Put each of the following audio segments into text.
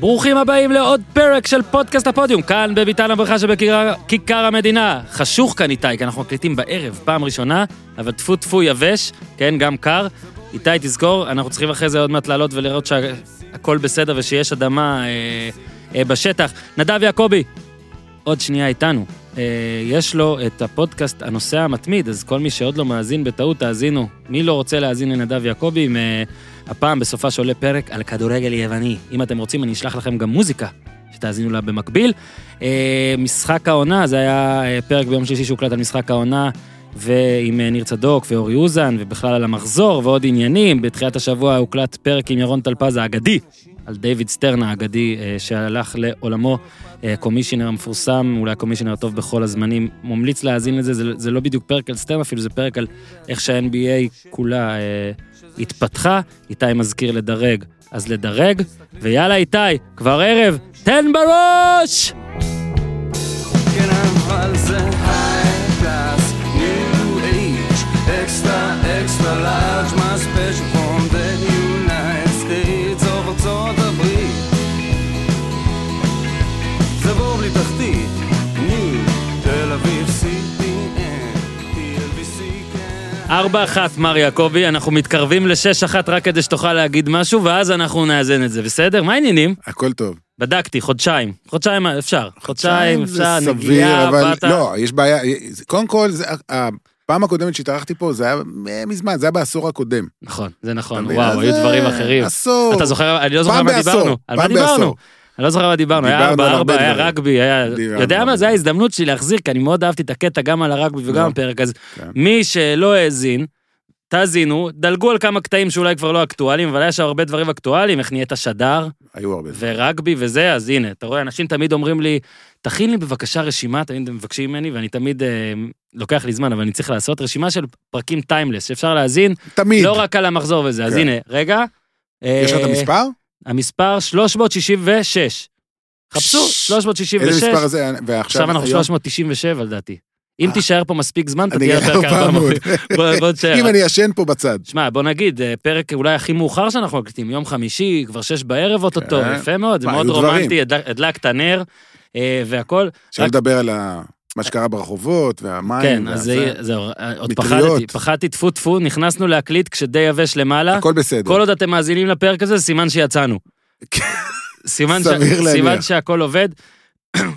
ברוכים הבאים לעוד פרק של פודקאסט הפודיום, כאן בביתן הברכה שבכיכר המדינה. חשוך כאן איתי, כי אנחנו מקליטים בערב, פעם ראשונה, אבל טפו טפו יבש, כן, גם קר. איתי, תזכור, אנחנו צריכים אחרי זה עוד מעט לעלות ולראות שהכל בסדר ושיש אדמה אה, אה, בשטח. נדב יעקבי, עוד שנייה איתנו. אה, יש לו את הפודקאסט הנוסע המתמיד, אז כל מי שעוד לא מאזין בטעות, תאזינו. מי לא רוצה להאזין לנדב יעקבי? אה, הפעם בסוף שעולה פרק על כדורגל יווני. אם אתם רוצים, אני אשלח לכם גם מוזיקה, שתאזינו לה במקביל. אה, משחק העונה, זה היה אה, פרק ביום שלישי שהוקלט על משחק העונה, ועם אה, ניר צדוק ואורי אוזן, ובכלל על המחזור ועוד עניינים. בתחילת השבוע הוקלט פרק עם ירון טלפז האגדי, על דיוויד סטרן האגדי, שהלך לעולמו. commissioner המפורסם, אולי ה-commissioner הטוב בכל הזמנים, ממליץ להאזין לזה, זה, זה לא בדיוק פרק על סטרן אפילו, זה פרק על איך שה-NBA כולה התפתחה, איתי מזכיר לדרג, אז לדרג, ויאללה איתי, כבר ערב, תן בראש! כן, אבל זה ארבע אחת, מר יעקבי, אנחנו מתקרבים לשש אחת רק כדי שתוכל להגיד משהו, ואז אנחנו נאזן את זה, בסדר? מה העניינים? הכל טוב. בדקתי, חודשיים. חודשיים אפשר. חודשיים אפשר, נגיעה, אבל באת... לא, יש בעיה, קודם כל, זה, הפעם הקודמת שהתארחתי פה, זה היה מזמן, זה היה בעשור הקודם. נכון, זה נכון, וואו, היו דברים אחרים. עשור. אתה זוכר, אני לא זוכר מה דיברנו. על מה דיברנו? אני לא זוכר מה דיברנו, היה ארבע ארבע, היה רגבי, היה... יודע מה, זו ההזדמנות שלי להחזיר, כי אני מאוד אהבתי את הקטע גם על הרגבי וגם לא. הפרק, אז כן. מי שלא האזין, תאזינו, דלגו על כמה קטעים שאולי כבר לא אקטואליים, אבל היה שם הרבה דברים אקטואליים, איך נהיית שדר. היו הרבה. ורגבי וזה, אז הנה, אתה רואה, אנשים תמיד אומרים לי, תכין לי בבקשה רשימה, תמיד מבקשים ממני, ואני תמיד, אה, לוקח לי זמן, אבל אני צריך לעשות רשימה של פרקים טיימלס, שאפשר להאזין. תמיד. לא רק על המחזור וזה, כן. אז הנה, רגע. יש לך את אה, המספר? המספר 366. חפשו, 366. איזה מספר זה? ועכשיו אנחנו 397 לדעתי. אם אה. תישאר פה מספיק זמן, אתה תהיה קר במות. בוא תשאר. אם אני ישן פה בצד. שמע, בוא נגיד, אה, פרק אולי הכי מאוחר שאנחנו מקליטים, יום חמישי, כבר שש בערב אוטוטו, כן. יפה מאוד, זה מאוד רומנטי, הדלקת אה, והכל. אפשר לדבר על מה שקרה ברחובות, והמים. כן, אז זהו, עוד פחדתי, פחדתי טפו טפו, נכנסנו להקליט כשדי יבש למעלה. הכל בסדר. כל עוד אתם מאזינים לפרק הזה, סימן שיצאנו. סימן, ש... סימן שהכל עובד.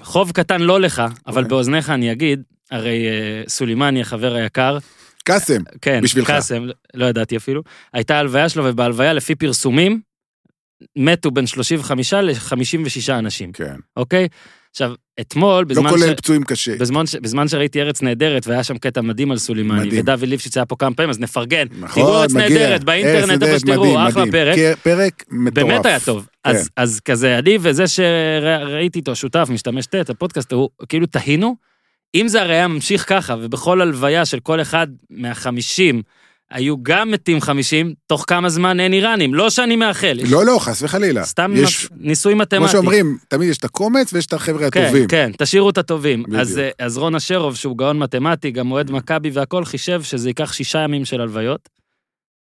חוב קטן לא לך, אבל. אוקיי. באוזניך אני אגיד, הרי uh, סולימני, החבר היקר, קאסם, כן, בשבילך. קאסם, לא ידעתי אפילו, הייתה הלוויה שלו, ובהלוויה, לפי פרסומים, מתו בין 35 ל-56 אנשים. כן. אוקיי? עכשיו, אתמול, בזמן, לא כולל ש... פצועים קשה. בזמן, ש... בזמן שראיתי ארץ נהדרת, והיה שם קטע מדהים על סולימני, מדהים. ודוד ליפשיץ היה פה כמה פעמים, אז נפרגן. נכון, תראו ארץ נהדרת, באינטרנט, איפה שתראו, אחלה פרק. פרק מטורף. באמת היה טוב. כן. אז, אז כזה, אני וזה שראיתי איתו, שותף, משתמש ט', הפודקאסט, הוא כאילו תהינו, אם זה הרי היה ממשיך ככה, ובכל הלוויה של כל אחד מהחמישים, היו גם מתים 50, תוך כמה זמן אין איראנים, לא שאני מאחל. לא, לא, חס וחלילה. סתם יש, ניסוי מתמטי. כמו שאומרים, תמיד יש את הקומץ ויש את החבר'ה כן, הטובים. כן, כן, תשאירו את הטובים. אז, אה, אז רון אשרוב, שהוא גאון מתמטי, גם אוהד מכבי והכל, חישב שזה ייקח שישה ימים של הלוויות,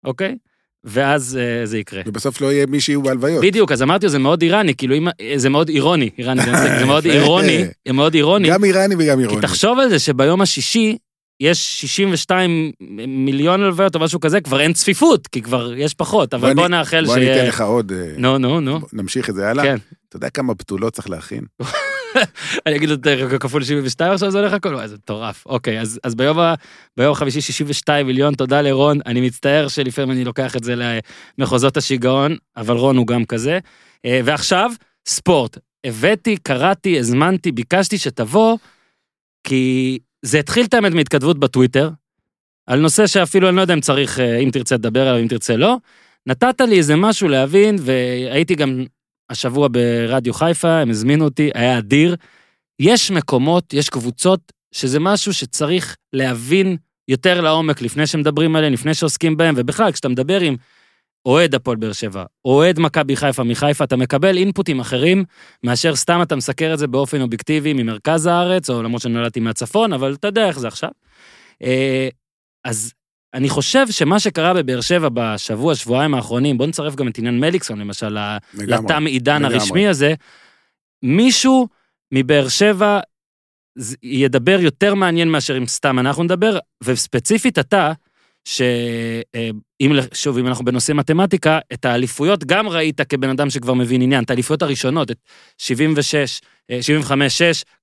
אוקיי? ואז uh, זה יקרה. ובסוף לא יהיה מי שיהיו בהלוויות. בדיוק, אז אמרתי, זה מאוד איראני, כאילו, אם, זה מאוד אירוני, איראני, זה מאוד אירוני, זה מאוד אירוני. גם איראני וגם אירוני. כי תחשוב על זה שביום השישי, יש 62 מיליון הלוויות או משהו כזה, כבר אין צפיפות, כי כבר יש פחות, אבל בוא נאחל ש... בוא אני אתן לך עוד... אה, נו, נו, נו. נמשיך את זה הלאה? כן. אתה יודע כמה בתולות צריך להכין? אני אגיד את זה כפול 72 עכשיו זה הולך הכל, זה מטורף. אוקיי, אז, אז ביום, ה, ביום החמישי 62 מיליון, תודה לרון, אני מצטער שלפעמים אני לוקח את זה למחוזות השיגעון, אבל רון הוא גם כזה. אה, ועכשיו, ספורט. הבאתי, קראתי, הזמנתי, ביקשתי שתבוא, כי זה התחיל את האמת מהתכתבות בטוויטר, על נושא שאפילו אני לא יודע אם צריך, אה, אם תרצה לדבר עליו, אם תרצה לא. נתת לי איזה משהו להבין, והייתי גם השבוע ברדיו חיפה, הם הזמינו אותי, היה אדיר. יש מקומות, יש קבוצות, שזה משהו שצריך להבין יותר לעומק לפני שמדברים עליהם, לפני שעוסקים בהם, ובכלל, כשאתה מדבר עם אוהד הפועל באר שבע, אוהד מכבי חיפה מחיפה, אתה מקבל אינפוטים אחרים, מאשר סתם אתה מסקר את זה באופן אובייקטיבי ממרכז הארץ, או למרות שנולדתי מהצפון, אבל אתה יודע איך זה עכשיו. אה, אז אני חושב שמה שקרה בבאר שבע בשבוע, שבועיים האחרונים, בוא נצרף גם את עניין מליקסון, למשל, לתם עידן הרשמי הזה, מישהו מבאר שבע ידבר יותר מעניין מאשר אם סתם אנחנו נדבר, וספציפית אתה, שאם, שוב, אם אנחנו בנושא מתמטיקה, את האליפויות גם ראית כבן אדם שכבר מבין עניין, את האליפויות הראשונות, את 76, 75-6,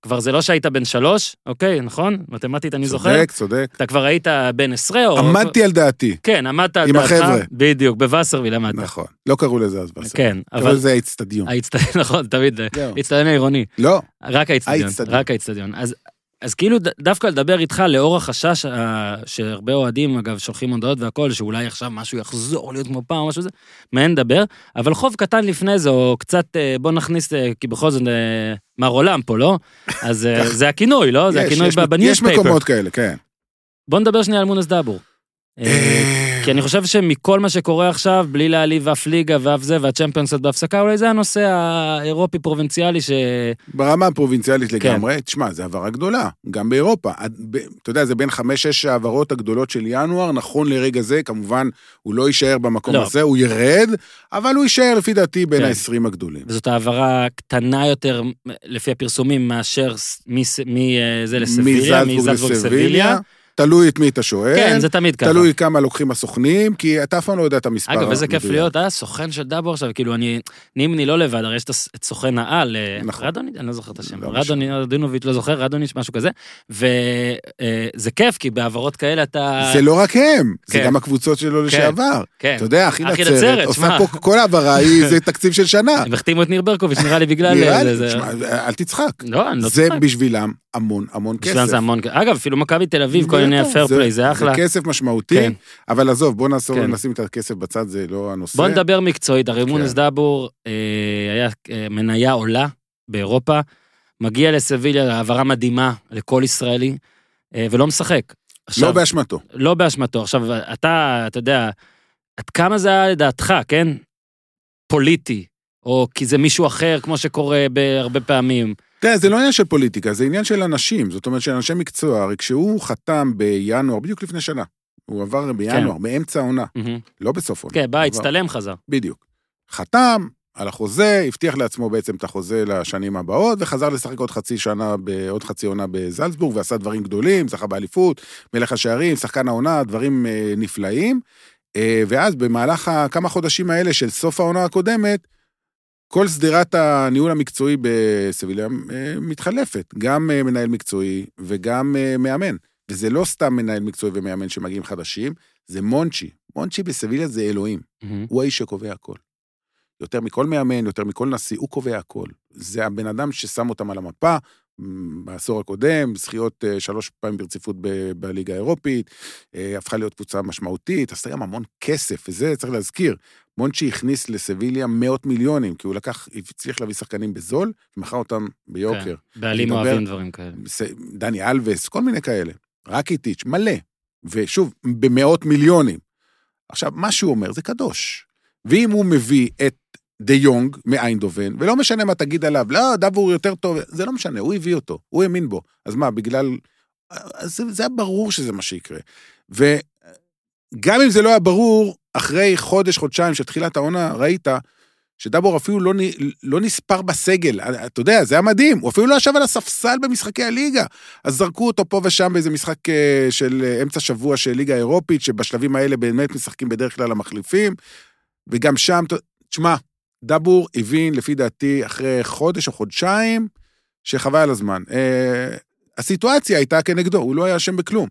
כבר זה לא שהיית בן שלוש, אוקיי, נכון? מתמטית אני זוכר. צודק, צודק. אתה כבר היית בן עשרה או... עמדתי על דעתי. כן, עמדת על דעתך. עם החבר'ה. בדיוק, בווסרוויל עמדת. נכון, לא קראו לזה אז וסרוויל. כן, אבל... קראו לזה האיצטדיון. נכון, תמיד, האיצטדיון העירוני. לא. רק האיצטדיון, רק האיצטדיון. אז אז כאילו דווקא לדבר איתך לאור החשש שהרבה אוהדים, אגב, שולחים הודעות והכל, שאולי עכשיו משהו יחזור להיות כמו פעם או משהו כזה, מעין לדבר, אבל חוב קטן לפני זה, או קצת, אה, בוא נכניס, אה, כי בכל זאת, אה, מר עולם פה, לא? אז זה הכינוי, לא? זה הכינוי בניוספייפר. יש מקומות כאלה, כן. בוא נדבר שנייה על מונס דאבור. כי אני חושב שמכל מה שקורה עכשיו, בלי להעליב אף ליגה ואף זה, והצ'מפיונס בהפסקה, אולי זה הנושא האירופי פרובינציאלי ש... ברמה הפרובינציאלית כן. לגמרי, תשמע, זו העברה גדולה, גם באירופה. אתה יודע, זה בין חמש-שש העברות הגדולות של ינואר, נכון לרגע זה, כמובן, הוא לא יישאר במקום לא. הזה, הוא ירד, אבל הוא יישאר לפי דעתי בין כן. ה-20 הגדולים. וזאת העברה קטנה יותר, לפי הפרסומים, מאשר מזה לסביליה, מזלזבורג לסביליה. תלוי את מי אתה שואל. כן, זה תמיד ככה. תלוי כמה לוקחים הסוכנים, כי אתה אף פעם לא יודע את המספר. אגב, איזה כיף להיות, אה, סוכן של דאבו עכשיו, כאילו, אני, נימני לא לבד, הרי יש את סוכן העל, אה, נכון. רדוניץ', אני לא זוכר את השם, לא רדוניץ', לא זוכר, רדוניץ', משהו כזה, וזה כיף, כי בהעברות כאלה אתה... זה לא רק הם, זה כן. גם הקבוצות שלו כן, לשעבר. כן. אתה יודע, אחי נצרת, עושה פה כל העברה, זה תקציב של שנה. הם החתימו את ניר ברקוביץ', נראה לי בגלל... נראה לי, אל תצחק. לא, אני לא צוחק. זה בשבילם המון המון כסף. בשבילם זה המון כסף. אגב, אפילו מכבי תל אביב, כל מיני הפייר פליי, זה אחלה. זה כסף משמעותי, כן. אבל עזוב, בוא נעשור, כן. נשים את הכסף בצד, זה לא הנושא. בוא נדבר מקצועית, הרי מונס כן. דאבור אה, היה אה, מניה עולה באירופה, מגיע לסביליה, העברה מדהימה לכל ישראלי, אה, ולא משחק. עכשיו, לא באשמתו. לא באשמתו. עכשיו, אתה, אתה יודע, עד כמה זה היה לדעתך, כן? פוליטי, או כי זה מישהו אחר, כמו שקורה בהרבה פעמים. תראה, זה לא עניין של פוליטיקה, זה עניין של אנשים. זאת אומרת, של אנשי מקצוע. הרי כשהוא חתם בינואר, בדיוק לפני שנה, הוא עבר בינואר, כן. באמצע העונה, mm-hmm. לא בסוף העונה. כן, בא, הצטלם, חזר. בדיוק. חתם על החוזה, הבטיח לעצמו בעצם את החוזה לשנים הבאות, וחזר לשחק עוד חצי שנה, עוד חצי עונה בזלצבורג, ועשה דברים גדולים, זכה באליפות, מלך השערים, שחקן העונה, דברים אה, נפלאים. אה, ואז במהלך כמה חודשים האלה של סוף העונה הקודמת, כל שדרת הניהול המקצועי בסביליה אה, מתחלפת, גם אה, מנהל מקצועי וגם אה, מאמן. וזה לא סתם מנהל מקצועי ומאמן שמגיעים חדשים, זה מונצ'י. מונצ'י בסביליה זה אלוהים. Mm-hmm. הוא האיש שקובע הכל. יותר מכל מאמן, יותר מכל נשיא, הוא קובע הכל. זה הבן אדם ששם אותם על המפה, בעשור הקודם, זכיות שלוש פעמים ברציפות בליגה האירופית, הפכה להיות קבוצה משמעותית, עשתה גם המון כסף, וזה צריך להזכיר. מונצ'י הכניס לסביליה מאות מיליונים, כי הוא לקח, הצליח להביא שחקנים בזול, ומכר אותם ביוקר. כן, בעלים אוהבים דברים כאלה. דני אלווס, כל מיני כאלה. רק איטיץ', מלא. ושוב, במאות מיליונים. עכשיו, מה שהוא אומר זה קדוש. ואם הוא מביא את דה יונג מאיינדובן, ולא משנה מה תגיד עליו, לא, דבור יותר טוב, זה לא משנה, הוא הביא אותו, הוא האמין בו. אז מה, בגלל... זה, זה היה ברור שזה מה שיקרה. וגם אם זה לא היה ברור, אחרי חודש, חודשיים של תחילת העונה, ראית שדבור אפילו לא, לא נספר בסגל. אתה יודע, זה היה מדהים, הוא אפילו לא ישב על הספסל במשחקי הליגה. אז זרקו אותו פה ושם באיזה משחק אה, של אה, אמצע שבוע של ליגה אירופית, שבשלבים האלה באמת משחקים בדרך כלל המחליפים, וגם שם, תשמע, דבור הבין, לפי דעתי, אחרי חודש או חודשיים, שחבל על הזמן. אה, הסיטואציה הייתה כנגדו, הוא לא היה אשם בכלום.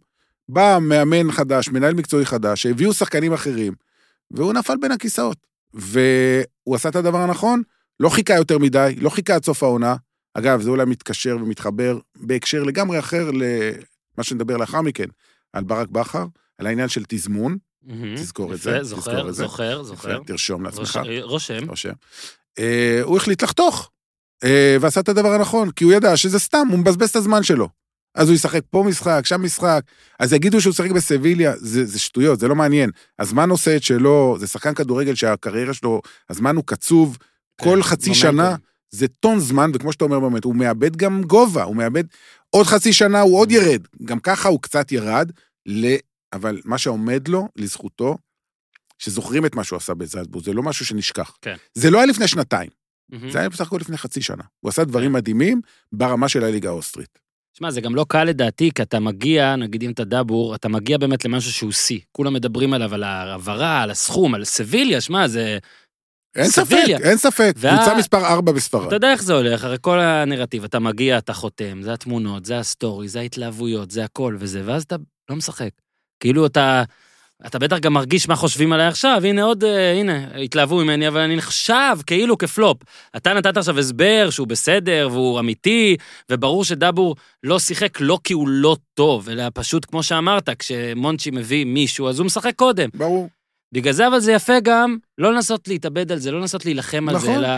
בא מאמן חדש, מנהל מקצועי חדש, שהביאו שחקנים אחרים, והוא נפל בין הכיסאות. והוא עשה את הדבר הנכון, לא חיכה יותר מדי, לא חיכה עד סוף העונה. אגב, זה אולי מתקשר ומתחבר בהקשר לגמרי אחר למה שנדבר לאחר מכן, על ברק בכר, על העניין של תזמון. תזכור את זה. זוכר, זוכר, זוכר. תרשום לעצמך. רושם. רושם. אה, הוא החליט לחתוך, אה, ועשה את הדבר הנכון, כי הוא ידע שזה סתם, הוא מבזבז את הזמן שלו. אז הוא ישחק פה משחק, שם משחק, אז יגידו שהוא ישחק בסביליה, זה, זה שטויות, זה לא מעניין. הזמן עושה את שלו, זה שחקן כדורגל שהקריירה שלו, הזמן הוא קצוב, כן, כל חצי במנטל. שנה זה טון זמן, וכמו שאתה אומר באמת, הוא מאבד גם גובה, הוא מאבד, עוד חצי שנה הוא עוד ירד, גם ככה הוא קצת ירד, אבל מה שעומד לו, לזכותו, שזוכרים את מה שהוא עשה בזלצבורג, זה לא משהו שנשכח. כן. זה לא היה לפני שנתיים, מהמם. זה היה בסך הכל לפני חצי שנה. הוא עשה דברים מדהימים ברמה של הליגה האוסטרית. שמע, זה גם לא קל לדעתי, כי אתה מגיע, נגיד אם אתה דאבור, אתה מגיע באמת למשהו שהוא שיא. כולם מדברים עליו, על ההעברה, על הסכום, על סביליה, שמע, זה... אין ספק, סביליה. אין ספק. וה- קבוצה מספר 4 בספרד. אתה יודע איך זה הולך, הרי כל הנרטיב, אתה מגיע, אתה חותם, זה התמונות, זה ה story, זה ההתלהבויות, זה הכל וזה, ואז אתה לא משחק. כאילו אתה, אתה בטח גם מרגיש מה חושבים עליי עכשיו, הנה עוד, אה, הנה, התלהבו ממני, אבל אני נחשב כאילו כפלופ. אתה נתת עכשיו הסבר שהוא בסדר והוא אמיתי, וברור שדאבור לא שיחק לא כי הוא לא טוב, אלא פשוט כמו שאמרת, כשמונצ'י מביא מישהו, אז הוא משחק קודם. ברור. בגלל זה אבל זה יפה גם, לא לנסות להתאבד על זה, לא לנסות להילחם על זה, נכון. אלא...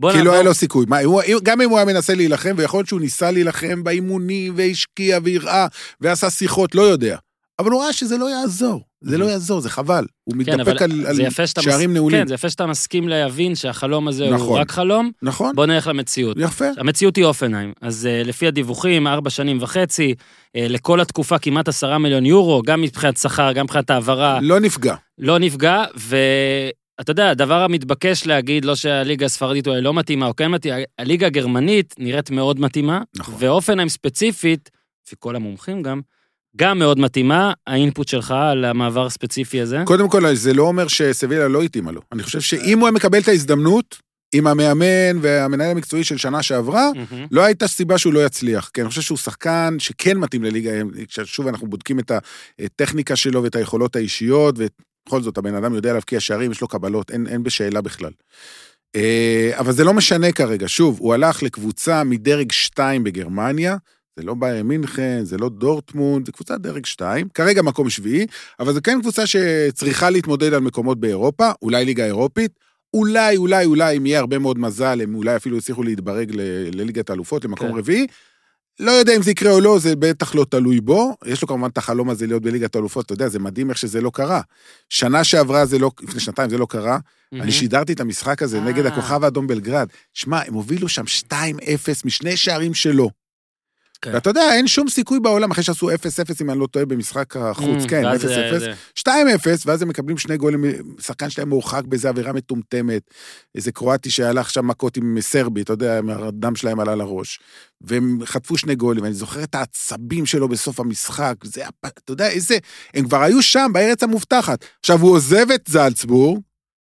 בוא כי לא היה לו סיכוי. מה, הוא- גם אם הוא היה מנסה להילחם, ויכול להיות שהוא ניסה להילחם באימונים, והשקיע, והראה, ועשה שיחות, לא יודע. אבל הוא ראה שזה לא יעזור. זה לא יעזור, זה חבל. הוא כן, מתדפק על על שערים מס... נעולים. כן, זה יפה שאתה מסכים להבין שהחלום הזה הוא נכון. רק חלום, נכון, בוא נלך למציאות. יפה. המציאות היא אופנהיים, אז uh, לפי הדיווחים, ארבע שנים וחצי, uh, לכל התקופה כמעט עשרה מיליון יורו, גם מבחינת שכר, גם מבחינת העברה, לא נפגע. לא נפגע, ואתה יודע, הדבר המתבקש להגיד, לא שהליגה הספרדית אולי לא מתאימה או כן מתאימה, הליגה הגרמנית נראית מאוד מתאימה, נכון. ואופנהיים ספציפית, לפי כל המומחים גם, גם מאוד מתאימה, האינפוט שלך על המעבר הספציפי הזה. קודם כל, זה לא אומר שסביליה לא התאימה לו. אני חושב שאם הוא היה מקבל את ההזדמנות, עם המאמן והמנהל המקצועי של שנה שעברה. לא הייתה סיבה שהוא לא יצליח, כי אני חושב שהוא שחקן שכן מתאים לליגה, שוב אנחנו בודקים את הטכניקה שלו ואת היכולות האישיות, ובכל זאת הבן אדם יודע להבקיע שערים, יש לו קבלות, אין, אין בשאלה בכלל. אה, אבל זה לא משנה כרגע, שוב, הוא הלך לקבוצה מדרג 2 בגרמניה, זה לא ביירן מינכן, זה לא דורטמונד, זה קבוצה דרג 2, כרגע מקום שביעי, אבל זו כן קבוצה שצריכה להתמודד על מקומות באירופה, אולי ליגה אירופית, אולי, אולי, אולי, אם יהיה הרבה מאוד מזל, הם אולי אפילו יצליחו להתברג ל- לליגת האלופות, למקום כן. רביעי. לא יודע אם זה יקרה או לא, זה בטח לא תלוי בו. יש לו כמובן את החלום הזה להיות בליגת האלופות, אתה יודע, זה מדהים איך שזה לא קרה. שנה שעברה זה לא, לפני שנתיים זה לא קרה. מהמם. אני שידרתי את המשחק הזה אה. נגד הכוכב האדום בלגרד. שמע, הם הובילו שם 2-0 משני שערים שלו. כן. ואתה יודע, אין שום סיכוי בעולם, אחרי שעשו 0-0, אם אני לא טועה, במשחק החוץ, Mm, כן, ואז 0-0. זה- זה- 2-0, ואז הם מקבלים שני גולים, שחקן שלהם מורחק באיזה עבירה מטומטמת, איזה קרואטי שהלך שם מכות עם סרבי, אתה יודע, הדם שלהם עלה לראש. והם חטפו שני גולים, אני זוכר את העצבים שלו בסוף המשחק, זה היה, אתה יודע, איזה, הם כבר היו שם, בארץ המובטחת. עכשיו, הוא עוזב את זלצבורג,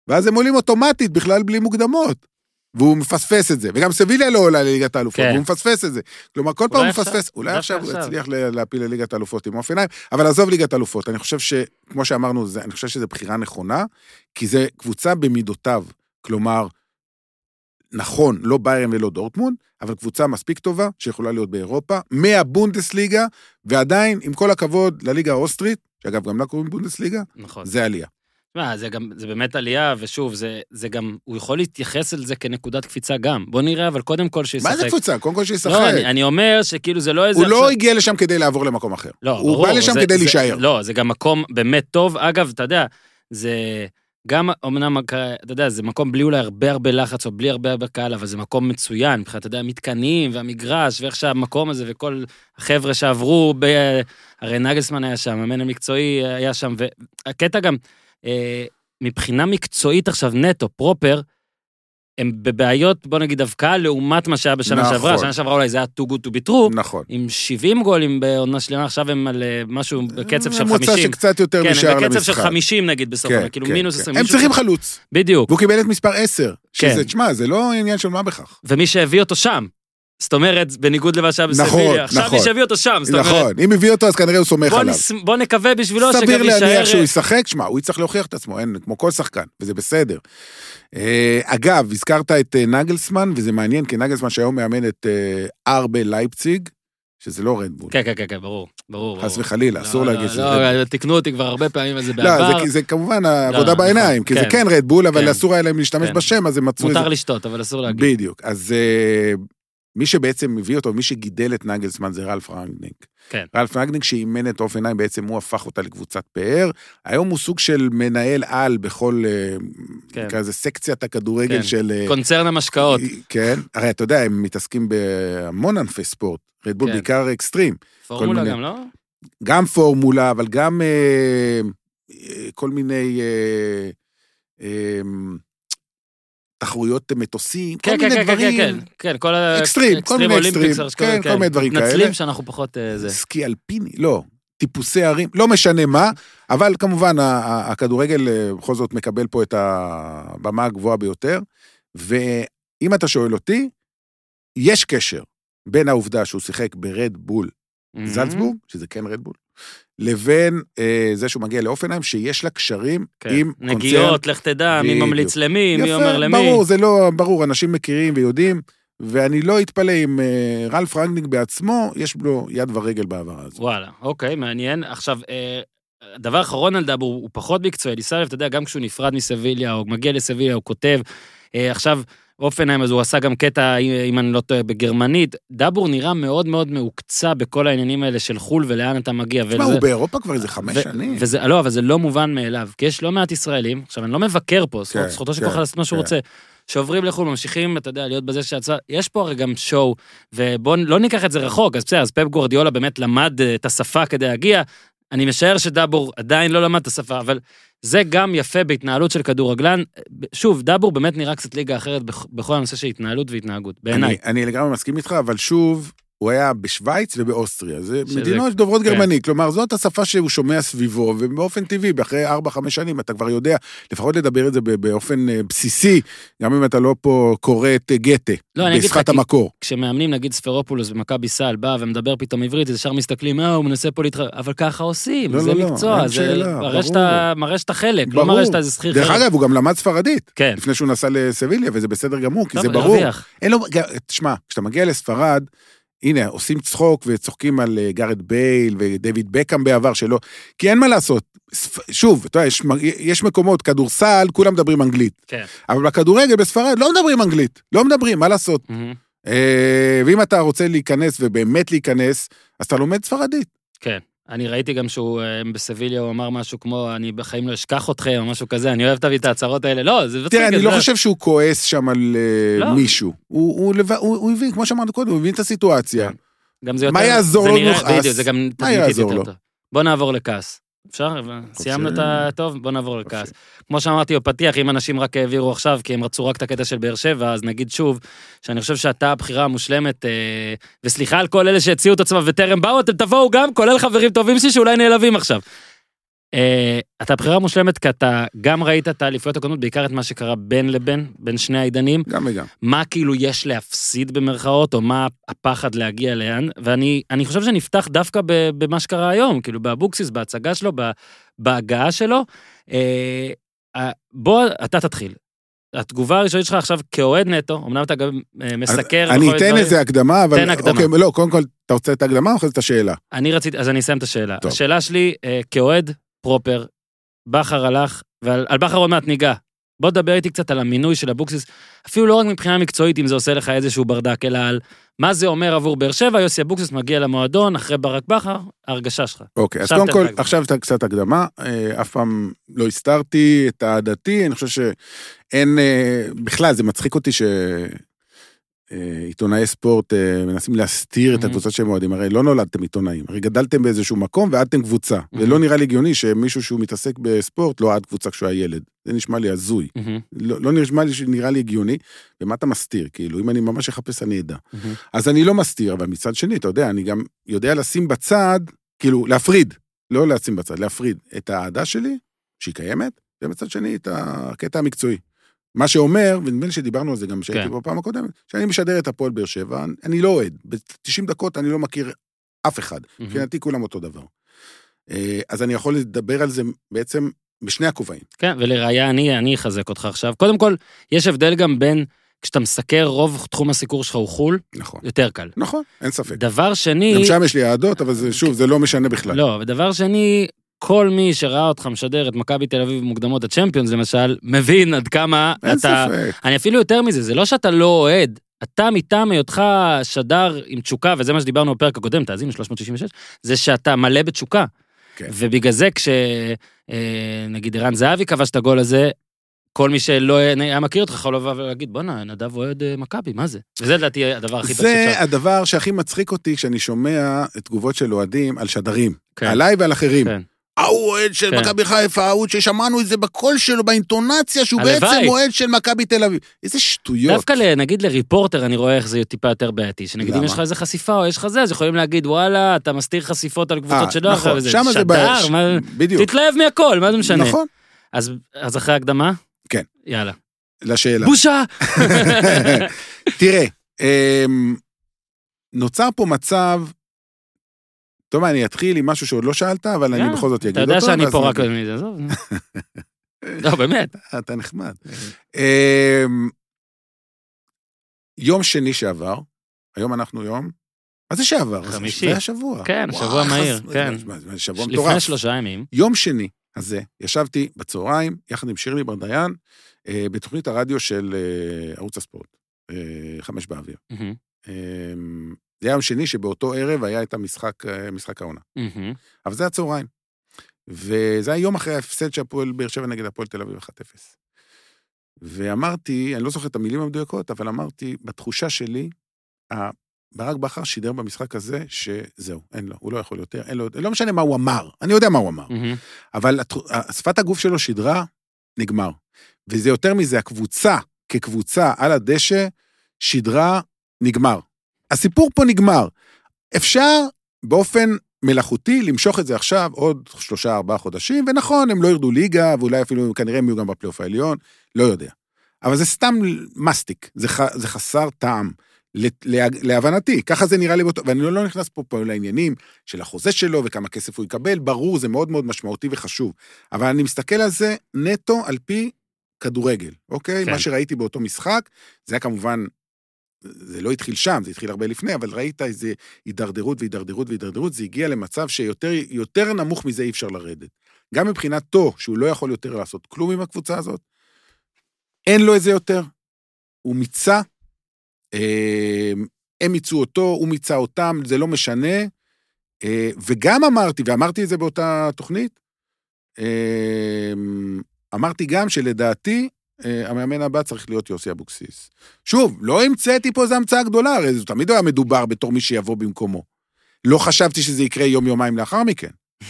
ואז הם עולים אוטומטית, בכלל בלי מוקדמות. והוא מפספס את זה, וגם סביליה לא עולה לליגת האלופות, כן. הוא מפספס את זה. כלומר, כל פעם הוא מפספס, אולי עכשיו הוא. יצליח להפיל לליגת האלופות עם אופניים, אבל עזוב ליגת האלופות, אני חושב ש, כמו שאמרנו, זה, אני חושב שזו בחירה נכונה, כי זה קבוצה במידותיו, כלומר, נכון, לא ביירן ולא דורטמונד, אבל קבוצה מספיק טובה, שיכולה להיות באירופה, מהבונדסליגה, ועדיין, עם כל הכבוד, לליגה האוסטרית, שאגב, גם לה קוראים בונדסליגה, נכון. זה עלייה. תשמע, זה גם, זה באמת עלייה, ושוב, זה, זה גם, הוא יכול להתייחס אל זה כנקודת קפיצה גם. בוא נראה, אבל קודם כל שישחק. מה זה קבוצה? קודם כל שישחק. לא, אני, אני אומר שכאילו זה לא איזה... הוא לא עכשיו- הגיע לשם כדי לעבור למקום אחר. לא, הוא ברור, בא לשם זה- כדי זה- להישאר. לא, זה גם מקום באמת טוב. אגב, אתה יודע, זה גם, אמנם, אתה יודע, זה מקום בלי אולי הרבה הרבה לחץ, או בלי הרבה הרבה קהל, אבל זה מקום מצוין, מבחינת, אתה יודע, המתקנים והמגרש, ואיך שהמקום הזה, וכל החבר'ה שעברו, ב... הרי נגלסמן היה שם, המאמן המקצועי היה שם, והקטע גם, אה, מבחינה מקצועית עכשיו, נטו, פרופר, הם בבעיות, בוא נגיד, הבקעה לעומת מה שהיה בשנה נכון. שעברה. שנה שעברה אולי זה היה too good to be true, נכון. עם 70 גולים בעונה שלמה, עכשיו הם על אה, משהו בקצב של ממוצע 50. שקצת יותר כן, נשאר הם למשחק. בקצב של 50 נגיד בסוף, כן, כאילו כן, מינוס כן. 20. הם צריכים חלוץ, בדיוק, והוא קיבל את מספר 10. כן. שזה, תשמע, זה לא עניין של מה בכך. ומי שהביא אותו שם. זאת אומרת, בניגוד למה שהיה נכון, בסביליה, עכשיו נכון. מי שהביא אותו שם, זאת אומרת, נכון, אם הביא אותו אז כנראה הוא סומך בוא עליו. נס- בוא נקווה בשבילו שגם סביר להניח יישאר... שהוא ישחק, שמע, הוא יצטרך להוכיח את עצמו, אין, כמו כל שחקן, וזה בסדר. אה, אגב, הזכרת את אה, נגלסמן, וזה מעניין, כי נגלסמן שהיום מאמן את אה, ארבה לייפציג, שזה לא רדבול. כן, כן, כן, כן, ברור, ברור. חס. וחלילה, לא, אסור לא, להגיד שזה לא, רדבול. לא, תיקנו אותי כבר הרבה פעמים על זה לא, בעבר. זה- זה כמובן העבודה נכון, בעיניים, כי זה כן. כן רדבול, אבל כן. אסור היה להם להשתמש כן. בשם, אז הם מצאו איזה... מותר לשתות, אבל אסור להגיד. בדיוק. אז אה, מי שבעצם הביא אותו, מי שגידל את נגלסמן זה רלף רנגניק. כן. רלף רנגניק שאימן את אופנהיים, בעצם הוא הפך אותה לקבוצת פאר. היום הוא סוג של מנהל על בכל, אה, כן. נקרא לזה סקציית הכדורגל כן. של... אה, קונצרן המשקאות. כן, הרי אתה יודע, הם מתעסקים בהמון ענפי ספורט. רדבול כן. בעיקר אקסטרים. פורמולה מיני- גם, לא? גם פורמולה, אבל גם אה, אה, כל מיני אה, אה, תחרויות מטוסים, כל כן, כן, מיני כן, כן, דברים. כן, כן, כל ה... אקסטרים, כל מיני אקסטרים, כן, כל מיני דברים כאלה. מתנצלים שאנחנו פחות אה. סקי אלפיני, לא, טיפוסי ערים, לא משנה מה, אבל כמובן הכדורגל אה, בכל זאת מקבל פה את הבמה הגבוהה ביותר, ואם אתה שואל אותי, יש קשר בין העובדה שהוא שיחק ברד בול Mm-hmm. זלצבורג, שזה כן רדבול, לבין אה, זה שהוא מגיע לאופנהיים, שיש לה קשרים כן. עם נגיעות, לך תדע, מי. ממליץ למי, מי יפה, אומר למי. ברור, זה לא, ברור, אנשים מכירים ויודעים, ואני לא אתפלא אם אה, רלף רנגניק בעצמו, יש לו יד ורגל בהעברה הזאת. וואלה, אוקיי, מעניין. עכשיו, אה, דבר אחרון על דאבור, הוא פחות מקצועי. ניסה לב, אתה יודע, גם כשהוא נפרד מסביליה, או מגיע לסביליה, הוא כותב. אה, עכשיו, אופנהיים, אז הוא עשה גם קטע, אם אני לא טועה, בגרמנית. דאבור נראה מאוד מאוד מעוקצע בכל העניינים האלה של חו"ל ולאן אתה מגיע. תשמע, וזה- הוא באירופה כבר איזה חמש שנים. וזה, לא, אבל זה לא מובן מאליו, כי יש לא מעט ישראלים, עכשיו אני לא מבקר פה, כן, זכותו של כן, כל אחד לעשות מה שהוא כן. רוצה, שעוברים לחו"ל, ממשיכים, אתה יודע, להיות בזה שיצא, יש פה הרי גם שואו, ובואו לא ניקח את זה רחוק, אז בסדר, אז פפ גורדיולה באמת למד אה, את השפה כדי להגיע, אני משער שדאבור עדיין לא למד את השפה, אבל זה גם יפה בהתנהלות של כדורגלן. שוב, דאבור באמת נראה קצת ליגה אחרת בכ- בכל הנושא של התנהלות והתנהגות, בעיניי. אני, אני לגמרי מסכים איתך, אבל שוב, הוא היה בשוויץ ובאוסטריה. זה שזה- מדינות דוברות כן. גרמנית, כלומר, זאת השפה שהוא שומע סביבו, ובאופן טבעי, אחרי 4-5 שנים אתה כבר יודע לפחות לדבר את זה באופן אה, בסיסי, גם אם אתה לא פה קורא את גתה, לא, בשפת המקור. כשמאמנים, נגיד ספרופולוס במכבי סל, בא ומדבר פתאום עברית, אז ישר מסתכלים, אה, הוא מנסה פה להתחרט, אבל ככה עושים, לא, זה לא, לא, מקצוע, אין זה מראה. שאתה- חלק, לא ברור. מראה שאתה איזה שכיר דרך חלק. אגב, הוא גם למד ספרדית, כן. לפני שהוא נסע לסביליה, וזה בסדר גמור, כי טוב, זה ברור. אין לו, תשמע, כשאתה מגיע לספרד, הנה, עושים צחוק וצוחקים על אה, גארת' בייל ודייוויד בקאם בעבר שלו, כי אין מה לעשות. שוב, אתה יודע, יש, יש מקומות, כדורסל, כולם מדברים אנגלית. כן. אבל בכדורגל בספרד לא מדברים אנגלית, לא מדברים, מה לעשות? אה, ואם אתה רוצה להיכנס ובאמת להיכנס, אז אתה לומד ספרדית. כן. אני ראיתי גם שהוא אה, בסביליה, הוא אמר משהו כמו, אני בחיים לא אשכח אתכם, או משהו כזה, אני אוהב תמיד את ההצהרות האלה. לא, זה תראה, אני זה- לא חושב שהוא כועס שם על אה, לא. מישהו. הוא, הבין, כמו שאמרנו קודם, הוא הבין את הסיטואציה. כן. גם זה יותר... מה יעזור זה לו נוכעס? בדיוק, זה גם תדמיתית יעזור לו? בוא נעבור לכעס. אפשר? סיימנו את ה... טוב, בוא נעבור לכעס. כמו שאמרתי בפתיח, אם אנשים רק העבירו עכשיו, כי הם רצו רק את הקטע של באר שבע, אז נגיד שוב, שאני חושב שאתה הבחירה המושלמת, אה, וסליחה על כל אלה שהציעו את עצמם וטרם באו, אתם תבואו גם, כולל חברים טובים שלי שאולי נעלבים עכשיו. אה, אתה הבחירה המושלמת כי אתה גם ראית את האליפויות הקודמות, בעיקר את מה שקרה בין לבין, בין שני העידנים. גם וגם. מה כאילו יש להפסיד במרכאות, או מה הפחד להגיע לאן, ואני אני חושב שנפתח דווקא במה שקרה היום, כאילו באבוקסיס, בהצגה שלו, בהגעה שלו. אה, בוא, אתה תתחיל. התגובה הראשונית שלך עכשיו כאוהד נטו, אמנם אתה גם מסקר. אני אתן. איזה הקדמה, אבל... תן הקדמה. אוקיי, לא, קודם כל, אתה רוצה את ההקדמה או אחרי זה את השאלה? אני רציתי, אז אני אסיים את השאלה. טוב. השאלה שלי, כאוהד proper, בכר הלך, ועל על בכר עוד מעט ניגע. בוא תדבר איתי קצת על המינוי של אבוקסיס, אפילו לא רק מבחינה מקצועית, אם זה עושה לך איזשהו ברדק, אלא על מה זה אומר עבור באר שבע, יוסי אבוקסיס מגיע למועדון אחרי ברק בכר, ההרגשה שלך. אוקיי, אז קודם כל, ההקדמה. עכשיו קצת הקדמה. אה, אף פעם לא הסתרתי את אהדתי, אני חושב שאין... אה, בכלל, זה מצחיק אותי ש... אה, עיתונאי ספורט אה, מנסים להסתיר את. הקבוצות שהם אוהדים, הרי לא נולדתם עיתונאים, הרי גדלתם באיזשהו מקום ואהדתם קבוצה. ולא נראה לי הגיוני שמישהו שהוא מתעסק בספורט לא אהד קבוצה כשהוא היה ילד, זה נשמע לי הזוי, לא, לא נשמע לי שנראה לי הגיוני, ומה אתה מסתיר, כאילו, אם אני ממש אחפש אני אדע. אז אני לא מסתיר, אבל מצד שני, אתה יודע, אני גם יודע לשים בצד, כאילו, להפריד, לא לשים בצד, להפריד את האהדה שלי, שהיא קיימת, ומצד שני, את הקטע המקצועי. מה שאומר, ונדמה לי שדיברנו על זה גם כשהייתי כן. בפעם הקודמת, שאני משדר את הפועל באר שבע, אני לא אוהד. ב-90 דקות אני לא מכיר אף אחד. מבחינתי כולם אותו דבר. אה, אז אני יכול לדבר על זה בעצם בשני הכובעים. כן, ולראיה אני, אני אחזק אותך עכשיו. קודם כל, יש הבדל גם בין, כשאתה מסקר, רוב תחום הסיקור שלך הוא חו"ל, נכון. יותר קל. נכון, אין ספק. דבר שני... גם שם יש לי אהדות, אבל זה, שוב, זה לא משנה בכלל. לא, ודבר שני, כל מי שראה אותך משדר את מכבי תל אביב מוקדמות הצ'מפיונס למשל, מבין עד כמה אין אתה... ספק. אני אפילו יותר מזה, זה לא שאתה לא אוהד, אתה מטעם היותך שדר עם תשוקה, וזה מה שדיברנו בפרק הקודם, תאזינו 366, זה שאתה מלא בתשוקה. כן. ובגלל זה כש... אה, נגיד ערן זהבי כבש את הגול הזה, כל מי שלא היה מכיר אותך יכול לבוא ולהגיד, בואנה, נדב אוהד אה, מכבי, מה זה? וזה לדעתי הדבר הכי טוב זה שאפשר. הדבר שהכי מצחיק אותי כשאני שומע תגובות של אוהדים על שדרים. כן. עליי ועל אחרים. כן. ההוא אוהד של כן. מכבי חיפה, ההוא ששמענו את זה בקול שלו, באינטונציה, שהוא הלוואי. בעצם אוהד של מכבי תל אביב. איזה שטויות. דווקא נגיד לריפורטר אני רואה איך זה טיפה יותר בעייתי, שנגיד אם? יש לך איזה חשיפה או יש לך זה, אז יכולים להגיד וואלה, אתה מסתיר חשיפות על קבוצות אה, שלא נכון, אחרי זה. שם זה בעיה. מה- בדיוק. תתלהב מהכל, מה זה משנה? נכון, אז אז אחרי הקדמה? כן. יאללה. לשאלה. בושה! תראה, אמ, נוצר פה מצב, טוב, אני אתחיל עם משהו שעוד לא שאלת, אבל אני יאללה, בכל זאת אגיד אתה אותו. יודע שאני פה רק... נגיד. עזוב. לא, באמת. אתה נחמד. אמ, יום שני שעבר, היום אנחנו יום, מה זה שעבר? חמישי. זה השבוע. כן, שבוע מהיר, כן. שבוע לפני מטורף. שלושה ימים. יום שני הזה, ישבתי בצהריים, יחד עם שירלי ברדיין, אה, בתוכנית הרדיו של אה, ערוץ הספורט, אה, חמש באוויר. זה היה יום שני שבאותו ערב היה את המשחק, אה, משחק העונה. מהמם. אבל זה הצהריים. וזה היה יום אחרי ההפסד של הפועל באר שבע נגד הפועל תל אביב 1-0. ואמרתי, אני לא זוכר את המילים המדויקות, אבל אמרתי, בתחושה שלי, ברק בכר שידר במשחק הזה שזהו, אין לו, הוא לא יכול יותר, אין לו, לא משנה מה הוא אמר, אני יודע מה הוא אמר, מהמם. אבל שפת הגוף שלו שידרה, נגמר. וזה יותר מזה, הקבוצה כקבוצה על הדשא שידרה, נגמר. הסיפור פה נגמר. אפשר באופן מלאכותי למשוך את זה עכשיו עוד שלושה, ארבעה חודשים, ונכון, הם לא ירדו ליגה, ואולי אפילו, כנראה הם יהיו גם בפלייאוף העליון, לא יודע. אבל זה סתם מסטיק, זה, ח, זה חסר טעם. לה- להבנתי, ככה זה נראה לי, באותו- ואני לא, לא נכנס פה, פה לעניינים של החוזה שלו וכמה כסף הוא יקבל, ברור, זה מאוד מאוד משמעותי וחשוב. אבל אני מסתכל על זה נטו על פי כדורגל, אוקיי? כן. מה שראיתי באותו משחק, זה היה כמובן, זה לא התחיל שם, זה התחיל הרבה לפני, אבל ראית איזה הידרדרות והידרדרות והידרדרות, זה הגיע למצב שיותר יותר נמוך מזה אי אפשר לרדת. גם מבחינתו, שהוא לא יכול יותר לעשות כלום עם הקבוצה הזאת, אין לו את זה יותר. הוא מיצה, אה, הם מיצו אותו, הוא מיצה אותם, זה לא משנה. אה, וגם אמרתי, ואמרתי את זה באותה תוכנית, אה, אמרתי גם שלדעתי, המאמן הבא צריך להיות יוסי אבוקסיס. שוב, לא המצאתי פה איזו המצאה גדולה, הרי זה תמיד היה מדובר בתור מי שיבוא במקומו. לא חשבתי שזה יקרה יום-יומיים לאחר מכן.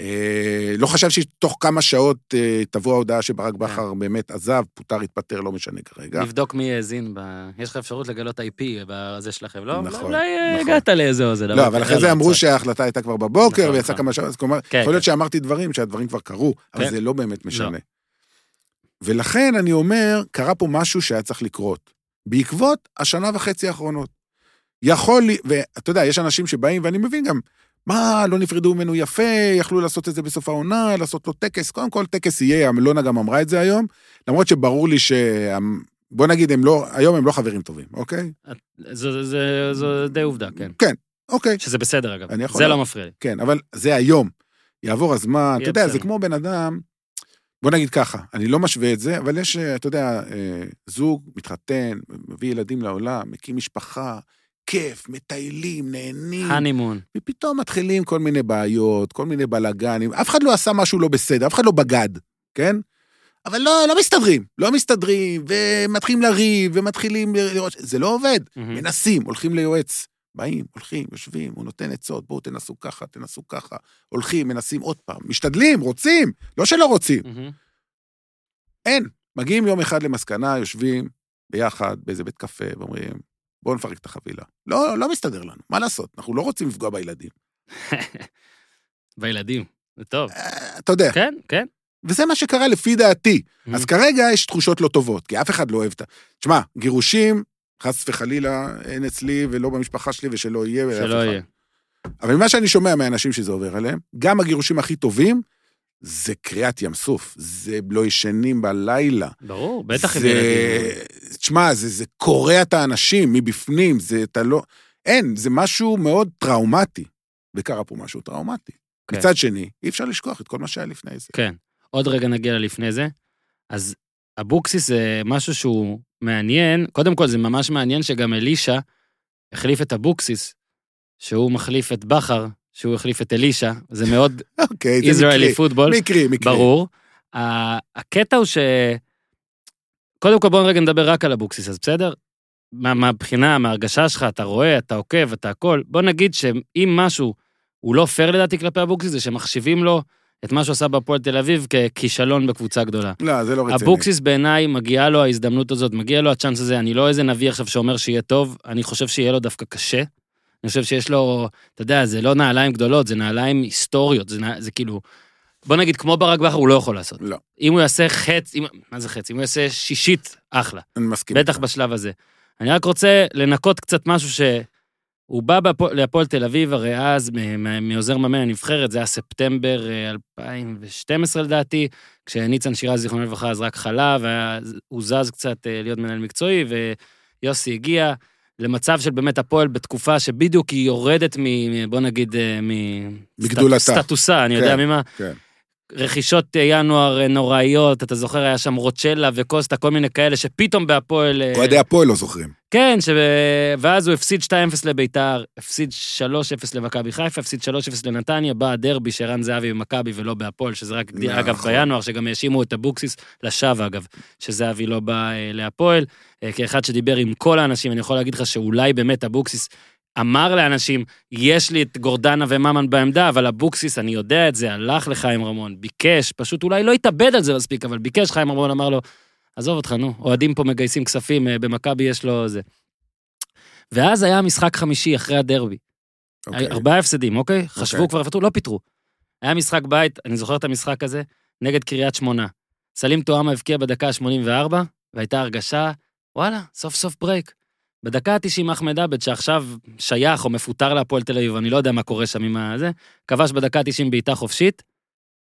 אה, לא חשבתי שתוך כמה שעות אה, תבוא ההודעה שברק בכר באמת עזב, פוטר, התפטר, לא משנה כרגע. נבדוק מי האזין, ב- יש לך אפשרות לגלות IP בזה שלכם, לא? נכון, אולי אה, נכון. הגעת לאיזה אוזן. לא, אבל אחרי זה אמרו שההחלטה הייתה כבר בבוקר, נכון, ויצא נכון. כמה שעות, אז כלומר, כן, יכול להיות כן. שאמרתי דברים שהדברים כבר קרו, אבל כן. זה לא באמת משנה. ולכן אני אומר, קרה פה משהו שהיה צריך לקרות, בעקבות השנה וחצי האחרונות. יכול לי, ואתה יודע, יש אנשים שבאים, ואני מבין גם, מה, לא נפרדו ממנו יפה, יכלו לעשות את זה בסוף העונה, לעשות לו טקס, קודם כל טקס יהיה, אלונה גם אמרה את זה היום, למרות שברור לי ש... בוא נגיד, הם לא, היום הם לא חברים טובים, אוקיי? זו- זה- זו די עובדה, כן. אוקיי. שזה בסדר, אגב. זה לא מפריע לי. כן, אבל זה היום. יעבור הזמן, אתה יודע, זה בסדר. כמו בן אדם, בוא נגיד ככה, אני לא משווה את זה, אבל יש, אה, אתה יודע, אה, זוג מתחתן, מביא ילדים לעולם, מקים משפחה, כיף, מטיילים, נהנים, הנימון. ופתאום מתחילים כל מיני בעיות, כל מיני בלאגנים, אף אחד לא עשה משהו לא בסדר, אף אחד לא בגד, כן? אבל לא, לא מסתדרים, לא מסתדרים, ומתחילים לריב, ומתחילים לראות, זה לא עובד. מהמם. מנסים, הולכים ליועץ. באים, הולכים, יושבים, הוא נותן עצות, בואו תנסו ככה, תנסו ככה. הולכים, מנסים עוד פעם, משתדלים, רוצים, לא שלא רוצים. מהמם. אין. מגיעים יום אחד למסקנה, יושבים ביחד באיזה בית קפה, ואומרים, בואו נפרק את החבילה. לא, לא מסתדר לנו, מה לעשות? אנחנו לא רוצים לפגוע בילדים. בילדים. זה טוב. אה, אתה יודע, כן, כן. וזה מה שקרה לפי דעתי. אז Mhm. כרגע יש תחושות לא טובות, כי אף אחד לא אוהב את ה... תשמע, גירושים, חס וחלילה, אין אצלי ולא במשפחה שלי ושלא יהיה. שלא. יהיה. אבל ממה שאני שומע מהאנשים שזה עובר עליהם, גם הגירושים הכי טובים, זה קריעת ים סוף. זה לא ישנים בלילה. ברור, בטח עם זה... ילדים. תשמע, זה, זה קורע את האנשים מבפנים, זה, אתה לא... אין, זה משהו מאוד טראומטי. וקרה פה משהו טראומטי. כן. מצד שני, אי אפשר לשכוח את כל מה שהיה לפני זה. כן. עוד רגע נגיע ללפני זה. אז אבוקסיס זה משהו שהוא מעניין. קודם כל, זה ממש מעניין שגם אלישע החליף את אבוקסיס, שהוא מחליף את בכר, שהוא החליף את אלישע. זה מאוד אוקיי, זה ישראלי. פוטבול. מקרי, מקרי. ברור. הקטע הוא ש... קודם כל בואו רגע נדבר רק על אבוקסיס, אז בסדר? מה- מהבחינה, מההרגשה שלך, אתה רואה, אתה עוקב, אתה הכל. בוא נגיד שאם משהו הוא לא פייר לדעתי כלפי אבוקסיס, זה שמחשיבים לו את מה שהוא עשה בהפועל תל אביב ככישלון בקבוצה גדולה. לא, זה לא רציני. אבוקסיס בעיניי, מגיעה לו ההזדמנות הזאת, מגיע לו הצ'אנס הזה, אני לא איזה נביא עכשיו שאומר שיהיה טוב, אני חושב שיהיה לו דווקא קשה. אני חושב שיש לו, אתה יודע, זה לא נעליים גדולות, זה נעליים היסטוריות, זה, נע- זה כאילו, בוא נגיד, כמו ברק בכר, הוא לא יכול לעשות. לא, אם הוא יעשה חץ, אם, מה זה חץ? אם הוא יעשה שישית, אחלה. אני מסכים. בטח. בשלב הזה. אני רק רוצה לנקות קצת משהו שהוא בא להפועל תל אביב, הרי אז, מעוזר מאמן הנבחרת, זה היה ספטמבר אה, 2012 לדעתי, כשניצן שירז, זיכרונו לברכה, אז רק חלה, והוא זז קצת אה, להיות מנהל מקצועי, ויוסי הגיע למצב של באמת הפועל בתקופה שבדיוק היא יורדת מ... בוא נגיד, אה, מ... מגדולתה. סטטוסה, אני יודע כן, ממה. כן. רכישות אה, ינואר אה, נוראיות, אתה זוכר, היה שם רוצ'לה וקוסטה, כל מיני כאלה, שפתאום בהפועל... אה, אוהדי הפועל לא זוכרים. כן, ש... ואז הוא הפסיד 2-0 לביתר, הפסיד 3-0 למכבי חיפה, הפסיד 3-0 לנתניה, בא הדרבי שערן זהבי במכבי ולא בהפועל, שזה רק, נכון. אגב, בינואר, שגם האשימו את אבוקסיס לשווא, אגב, שזהבי לא בא אה, להפועל. אה, כאחד שדיבר עם כל האנשים, אני יכול להגיד לך שאולי באמת אבוקסיס אמר לאנשים, יש לי את גורדנה וממן בעמדה, אבל אבוקסיס, אני יודע את זה, הלך לחיים רמון, ביקש, פשוט אולי לא התאבד על זה מספיק, אבל ביקש, חיים רמון אמר לו, עזוב אותך, נו, אוהדים פה מגייסים כספים, אה, במכבי יש לו זה. ואז היה משחק חמישי אחרי הדרבי. אוקיי. ארבעה הפסדים, אוקיי? חשבו אוקיי. כבר, יפטרו, לא פיטרו. היה משחק בית, אני זוכר את המשחק הזה, נגד קריית שמונה. סלים טועמה הבקיע בדקה ה-84, והייתה הרגשה, וואלה, סוף סוף break. בדקה ה-90 אחמד עבד, שעכשיו שייך או מפוטר להפועל תל אביב, אני לא יודע מה קורה שם עם הזה, כבש בדקה ה-90 בעיטה חופשית,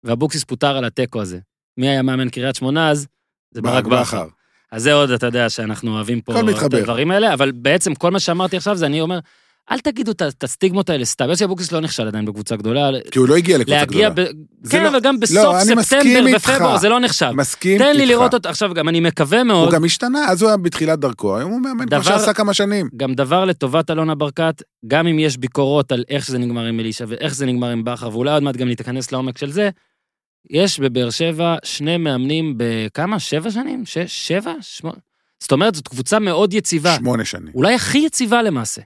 ואבוקסיס פוטר על התיקו הזה. מי היה מאמן קריית שמונה אז? זה ברק בכר. אז זה עוד, אתה יודע, שאנחנו אוהבים פה את. הדברים האלה, אבל בעצם כל מה שאמרתי עכשיו זה אני אומר, אל תגידו את הסטיגמות האלה סתם. יוסי אבוקסיס לא נכשל עדיין בקבוצה גדולה. כי הוא לא הגיע לקבוצה גדולה. ב... זה כן, לא- אבל גם לא, בסוף מסכים ספטמבר איתך. ופברואר זה לא נחשב. מסכים תן לי איתך. לראות אותו, עכשיו גם אני מקווה מאוד, הוא גם השתנה, אז הוא היה בתחילת דרכו, היום הוא מאמן כמו דבר- שעשה כמה שנים. גם דבר לטובת אלונה ברקת, גם אם יש ביקורות על איך שזה נגמר עם אלישע ואיך זה נגמר עם בכר, ואולי עוד מעט גם ניכנס לעומק של זה, יש בבאר שבע שני מאמנים בכמה? שבע שנים? שש? שבע? שמונה? זאת אומרת, זאת קבוצה מאוד יציבה. שמונה שנים. אולי הכי יציבה למעשה.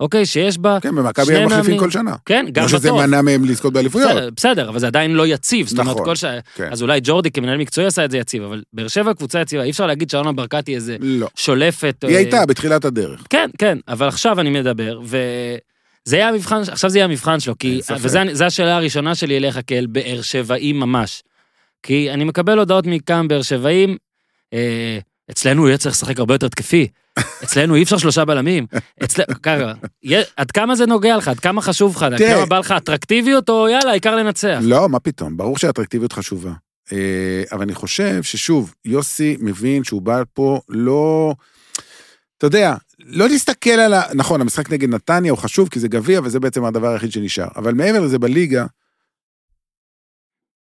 אוקיי, שיש בה, כן, במכבי הם מחליפים מאמנים. כל שנה. כן, גם לא שזה. מנע מהם לזכות באליפויות. בסדר, בסדר, אבל זה עדיין לא יציב. זאת אומרת, נכון, כל ש... כן. אז אולי ג'ורדי כמנהל מקצועי עשה את זה יציב, אבל באר שבע קבוצה יציבה, אי אפשר להגיד שאלונה ברקת היא איזה לא. שולפת. היא אה, הייתה בתחילת הדרך. כן, כן, אבל עכשיו אני מדבר, וזה יהיה המבחן, עכשיו זה יהיה המבחן שלו, כי. וזו השאלה הראשונה שלי אליך כאל באר שבעי ממש. כי אני מקבל הודעות מכמה באר שבעים, אה, אצלנו הוא יהיה צריך לשחק הרבה יותר תקפי, אצלנו אי אפשר שלושה בלמים, אצלנו, ככה, עד כמה זה נוגע לך, עד כמה חשוב לך, עד. כמה בא לך אטרקטיביות, או יאללה, העיקר לנצח. לא, מה פתאום, ברור שהאטרקטיביות חשובה. אה, אבל אני חושב ששוב, יוסי מבין שהוא בא פה לא... אתה יודע, לא להסתכל על ה... נכון, המשחק נגד נתניה הוא חשוב כי זה גביע וזה בעצם הדבר היחיד שנשאר. אבל מעבר לזה בליגה,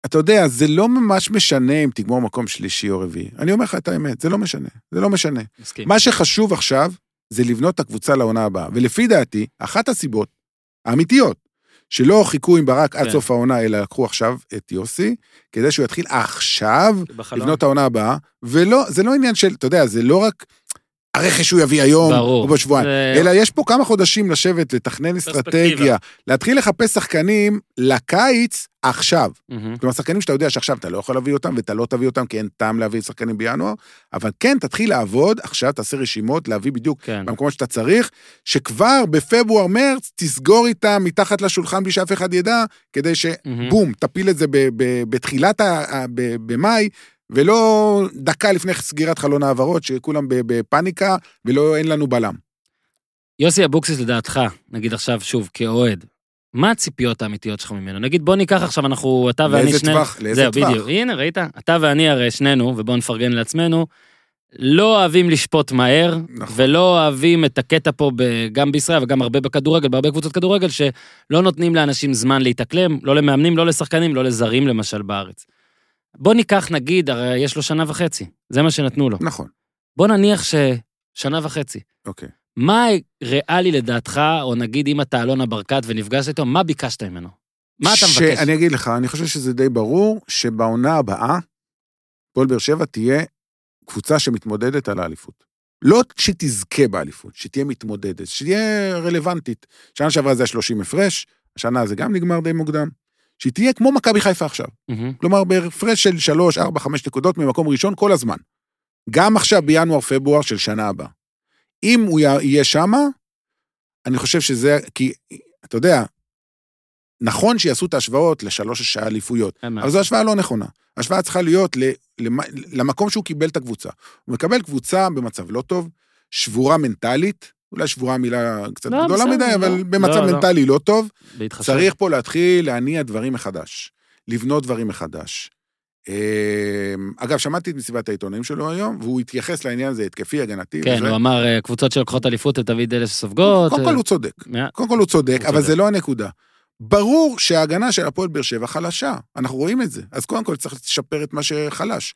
אתה יודע, זה לא ממש משנה אם תגמור מקום שלישי או רביעי. אני אומר לך את האמת, זה לא משנה, זה לא משנה. מסכים. מה שחשוב עכשיו זה לבנות את הקבוצה לעונה הבאה. ולפי דעתי, אחת הסיבות האמיתיות שלא חיכו עם ברק עד כן. סוף העונה, אלא לקחו עכשיו את יוסי, כדי שהוא יתחיל עכשיו בחלום. לבנות את העונה הבאה, ולא, זה לא עניין של, אתה יודע, זה לא רק הרכש שהוא יביא היום, ברור. או בשבועיים, זה- אלא יש פה כמה חודשים לשבת, לתכנן אסטרטגיה, להתחיל לחפש שחקנים לקיץ עכשיו. מהמם. כלומר, שחקנים שאתה יודע שעכשיו אתה לא יכול להביא אותם, ואתה לא תביא אותם כי אין טעם להביא שחקנים בינואר, אבל כן, תתחיל לעבוד, עכשיו תעשה רשימות, להביא בדיוק כן. במקומות שאתה צריך, שכבר בפברואר-מרץ תסגור איתם מתחת לשולחן בלי שאף אחד ידע, כדי. שבום, תפיל את זה ב- ב- בתחילת, ה- ב- במאי, ולא דקה לפני סגירת חלון העברות, שכולם בפאניקה, ולא, אין לנו בלם. יוסי אבוקסיס לדעתך, נגיד עכשיו שוב, כאוהד, מה הציפיות האמיתיות שלך ממנו? נגיד בוא ניקח עכשיו, אנחנו, אתה ואני לאיזה שנינו... טווח? לאיזה זהו, טווח? בדיוק. הנה, ראית? אתה ואני הרי שנינו, ובואו נפרגן לעצמנו, לא אוהבים לשפוט מהר, נכון. ולא אוהבים את הקטע פה, ב- גם בישראל וגם הרבה בכדורגל, בהרבה קבוצות כדורגל, שלא נותנים לאנשים זמן להתאקלם, לא למאמנים, לא לשחקנים, לא לזרים למשל בארץ. בוא ניקח נגיד, הרי יש לו שנה וחצי, זה מה שנתנו לו. נכון, בוא נניח ששנה וחצי. אוקיי. מה ריאלי לדעתך, או נגיד אם אתה אלונה ברקת ונפגשת איתו, מה ביקשת ממנו? מה אתה מבקש? שאני אגיד לך, אני חושב שזה די ברור שבעונה הבאה, הפועל באר שבע תהיה קבוצה שמתמודדת על האליפות. לא שתזכה באליפות, שתהיה מתמודדת, שתהיה רלוונטית. שנה שעברה זה היה 30 הפרש, השנה זה גם נגמר די מוקדם. שהיא תהיה כמו מכבי חיפה עכשיו. מהמם. כלומר, בהפרש של 3, 4, 5 נקודות ממקום ראשון כל הזמן. גם עכשיו בינואר-פברואר של שנה הבאה. אם הוא יה- יהיה שמה, אני חושב שזה, כי, אתה יודע, נכון שיעשו את ההשוואות לשלוש האליפויות, מה אבל זו השוואה לא נכונה. ההשוואה צריכה להיות למקום שהוא קיבל את הקבוצה. הוא מקבל קבוצה במצב לא טוב, שבורה מנטלית, אולי שבורה מילה קצת לא, גדולה בסדר, מדי, לא. אבל במצב לא, לא. מנטלי לא טוב. בהתחשב. צריך פה להתחיל להניע דברים מחדש, לבנות דברים מחדש. אמ, אגב, שמעתי את מסיבת העיתונאים שלו היום, והוא התייחס לעניין הזה התקפי, הגנתי. כן, וזה. הוא אמר, אה, קבוצות שלוקחות אליפות, הן תמיד אלה שסופגות. קודם כל הוא צודק. אה, קודם כל הוא צודק, הוא אבל צודק. זה לא הנקודה. ברור שההגנה של הפועל באר שבע חלשה, אנחנו רואים את זה. אז קודם כל צריך לשפר את מה שחלש.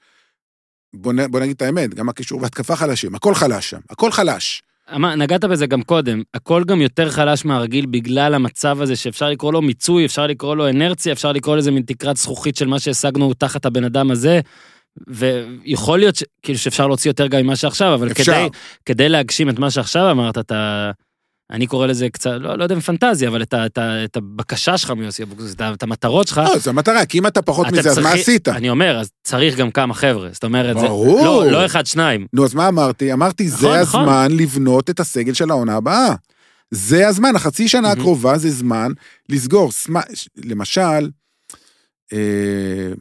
בוא, נ, בוא נגיד את האמת, גם הקישור והתקפה חלשים, הכל חלש שם, הכל חלש. אמר- נגעת בזה גם קודם, הכל גם יותר חלש מהרגיל בגלל המצב הזה שאפשר לקרוא לו מיצוי, אפשר לקרוא לו אנרציה, אפשר לקרוא לזה מין תקרת זכוכית של מה שהשגנו תחת הבן אדם הזה. ויכול להיות ש... כאילו שאפשר להוציא יותר גם ממה שעכשיו, אבל אפשר. כדי, כדי להגשים את מה שעכשיו אמרת, אתה... אני קורא לזה קצת, לא, לא יודע אם פנטזיה, אבל את, ה, את, ה, את הבקשה שלך מיוסי אבוקסיס, את, את המטרות שלך, לא, זו המטרה, כי אם אתה פחות מזה, אז מה עשית? אני אומר, אז צריך גם כמה חבר'ה, זאת אומרת, זה, ברור. לא, לא אחד, שניים. נו, אז מה אמרתי? אמרתי, נכון, זה נכון. הזמן לבנות את הסגל של העונה הבאה. זה הזמן, החצי שנה. הקרובה זה זמן לסגור. למשל, אה,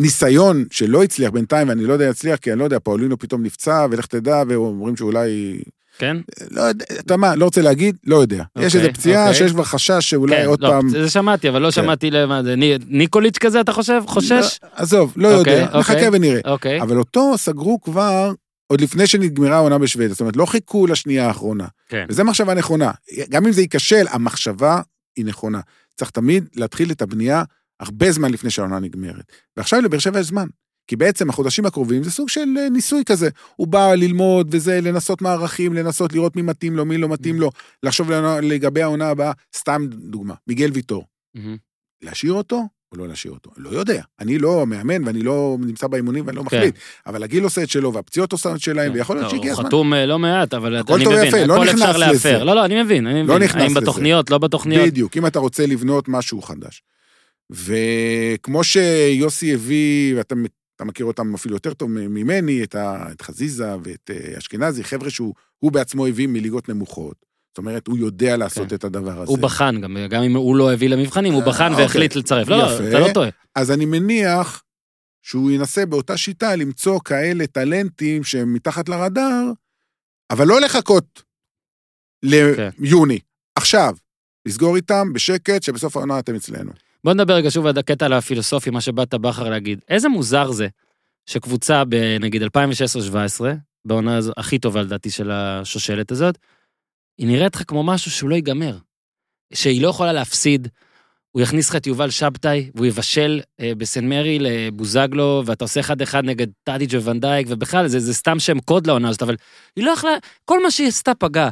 ניסיון שלא הצליח בינתיים, ואני לא יודע אם יצליח, כי אני לא יודע, פאולינו פתאום נפצע, ולך תדע, ואומרים שאולי... כן? לא יודע, אתה מה, לא רוצה להגיד? לא יודע. יש אוקיי, איזו פציעה אוקיי. שיש כבר חשש שאולי כן, עוד לא, פעם... זה שמעתי, אבל לא כן. שמעתי למה זה. ני- ניקוליץ' כזה, אתה חושב? חושש? לא, עזוב, לא אוקיי, יודע, אוקיי. נחכה ונראה. אוקיי. אבל אותו סגרו כבר עוד לפני שנגמרה העונה בשוודיה, זאת אומרת, לא חיכו לשנייה האחרונה. כן. וזו מחשבה נכונה. גם אם זה ייכשל, המחשבה היא נכונה. צריך תמיד להתחיל את הבנייה הרבה זמן לפני שהעונה נגמרת. ועכשיו לבאר שבע יש זמן. כי בעצם החודשים הקרובים זה סוג של אה, ניסוי כזה. הוא בא ללמוד וזה, לנסות מערכים, לנסות לראות מי מתאים לו, מי לא מתאים לו, לחשוב לגבי העונה הבאה. סתם דוגמה, מיגל ויטור. מהמם. להשאיר אותו או לא להשאיר אותו? לא יודע. אני לא מאמן ואני לא נמצא באימונים ואני לא כן. מחליט. אבל הגיל עושה את שלו והפציעות עושה את שלהם, כן. ויכול להיות לא, שהגיע הוא הזמן. חתום אה, לא מעט, אבל אני מבין, לא הכל נכנס אפשר להפר. לא, לא, אני מבין, אני מבין. נכנס האם לזה. בתוכניות, לא בתוכניות. בדיוק, אם אתה רוצה לבנות משהו חדש. וכמו שיוסי הביא, ואתה אתה מכיר אותם אפילו יותר טוב ממני, את, ה, את חזיזה ואת אה, אשכנזי, חבר'ה שהוא הוא בעצמו הביא מליגות נמוכות. זאת אומרת, הוא יודע לעשות כן. את הדבר הזה. הוא בחן גם, גם אם הוא לא הביא למבחנים, הוא אה, בחן אוקיי. והחליט לצרף. לא, יפה. אתה לא טועה. אז אני מניח שהוא ינסה באותה שיטה למצוא כאלה טלנטים שהם מתחת לרדאר, אבל לא לחכות כן. ליוני. עכשיו, לסגור איתם בשקט, שבסוף העונה אתם אצלנו. בוא נדבר רגע שוב על הקטע על הפילוסופי, מה שבאת בכר להגיד. איזה מוזר זה שקבוצה בנגיד 2016-2017, בעונה הזו- הכי טובה לדעתי של השושלת הזאת, היא נראית לך כמו משהו שהוא לא ייגמר. שהיא לא יכולה להפסיד, הוא יכניס לך את יובל שבתאי, והוא יבשל אה, בסן מרי לבוזגלו, ואתה עושה אחד אחד נגד טאדיג' וונדייק, ובכלל זה, זה סתם שם קוד לעונה הזאת, אבל היא לא יכלה, כל מה שהיא עשתה פגע.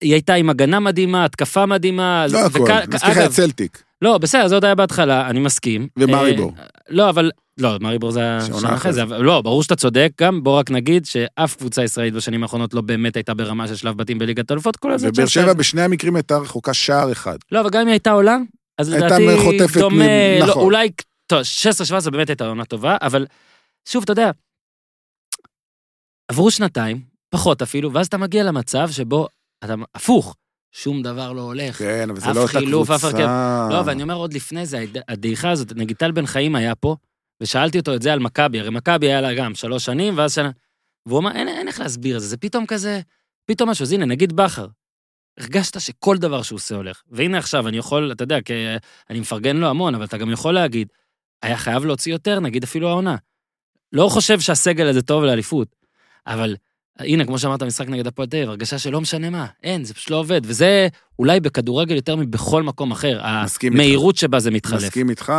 היא הייתה עם הגנה מדהימה, התקפה מדהימה. לא הכל, וכ- אגב, את צלטיק. לא, בסדר, זה עוד היה בהתחלה, אני מסכים. ומריבור. אה, לא, אבל... לא, מריבור זה היה שעונה שנה אחרי זה, אבל לא, ברור שאתה צודק, גם בוא רק נגיד שאף קבוצה ישראלית בשנים האחרונות לא באמת הייתה ברמה של שלב בתים בליגת האלופות, כל הזה. ובאר שבע בשני המקרים הייתה רחוקה שער אחד. לא, אבל גם אם היא הייתה עולה, אז לדעתי דומה, מ- לא, נכון. אולי, טוב, 16-17 באמת הייתה עונה טובה, אבל שוב, אתה יודע, עברו שנתיים, פחות אפילו, ואז אתה מגיע למצב שבו אתה הפוך, שום דבר לא הולך. כן, אבל זה אף לא אותה חילוף, אף קבוצה. לא, ואני אומר עוד לפני זה, הד- הדעיכה הזאת, נגיד טל בן חיים היה פה, ושאלתי אותו את זה על מכבי, הרי מכבי היה לה גם שלוש שנים, ואז שנה... והוא אמר, אין, אין איך להסביר את זה, זה פתאום כזה, פתאום משהו, אז הנה, נגיד בכר. הרגשת שכל דבר שהוא עושה הולך. והנה עכשיו, אני יכול, אתה יודע, כי אני מפרגן לו המון, אבל אתה גם יכול להגיד, היה חייב להוציא יותר, נגיד אפילו העונה. לא חושב שהסגל הזה טוב לאליפות, אבל הנה, כמו שאמרת, משחק נגד הפועל תל אביב, הרגשה שלא משנה מה, אין, זה פשוט לא עובד, וזה אולי בכדורגל יותר מבכל מקום אחר, מסכים איתך. המהירות שבה זה מתחלף. מסכים איתך.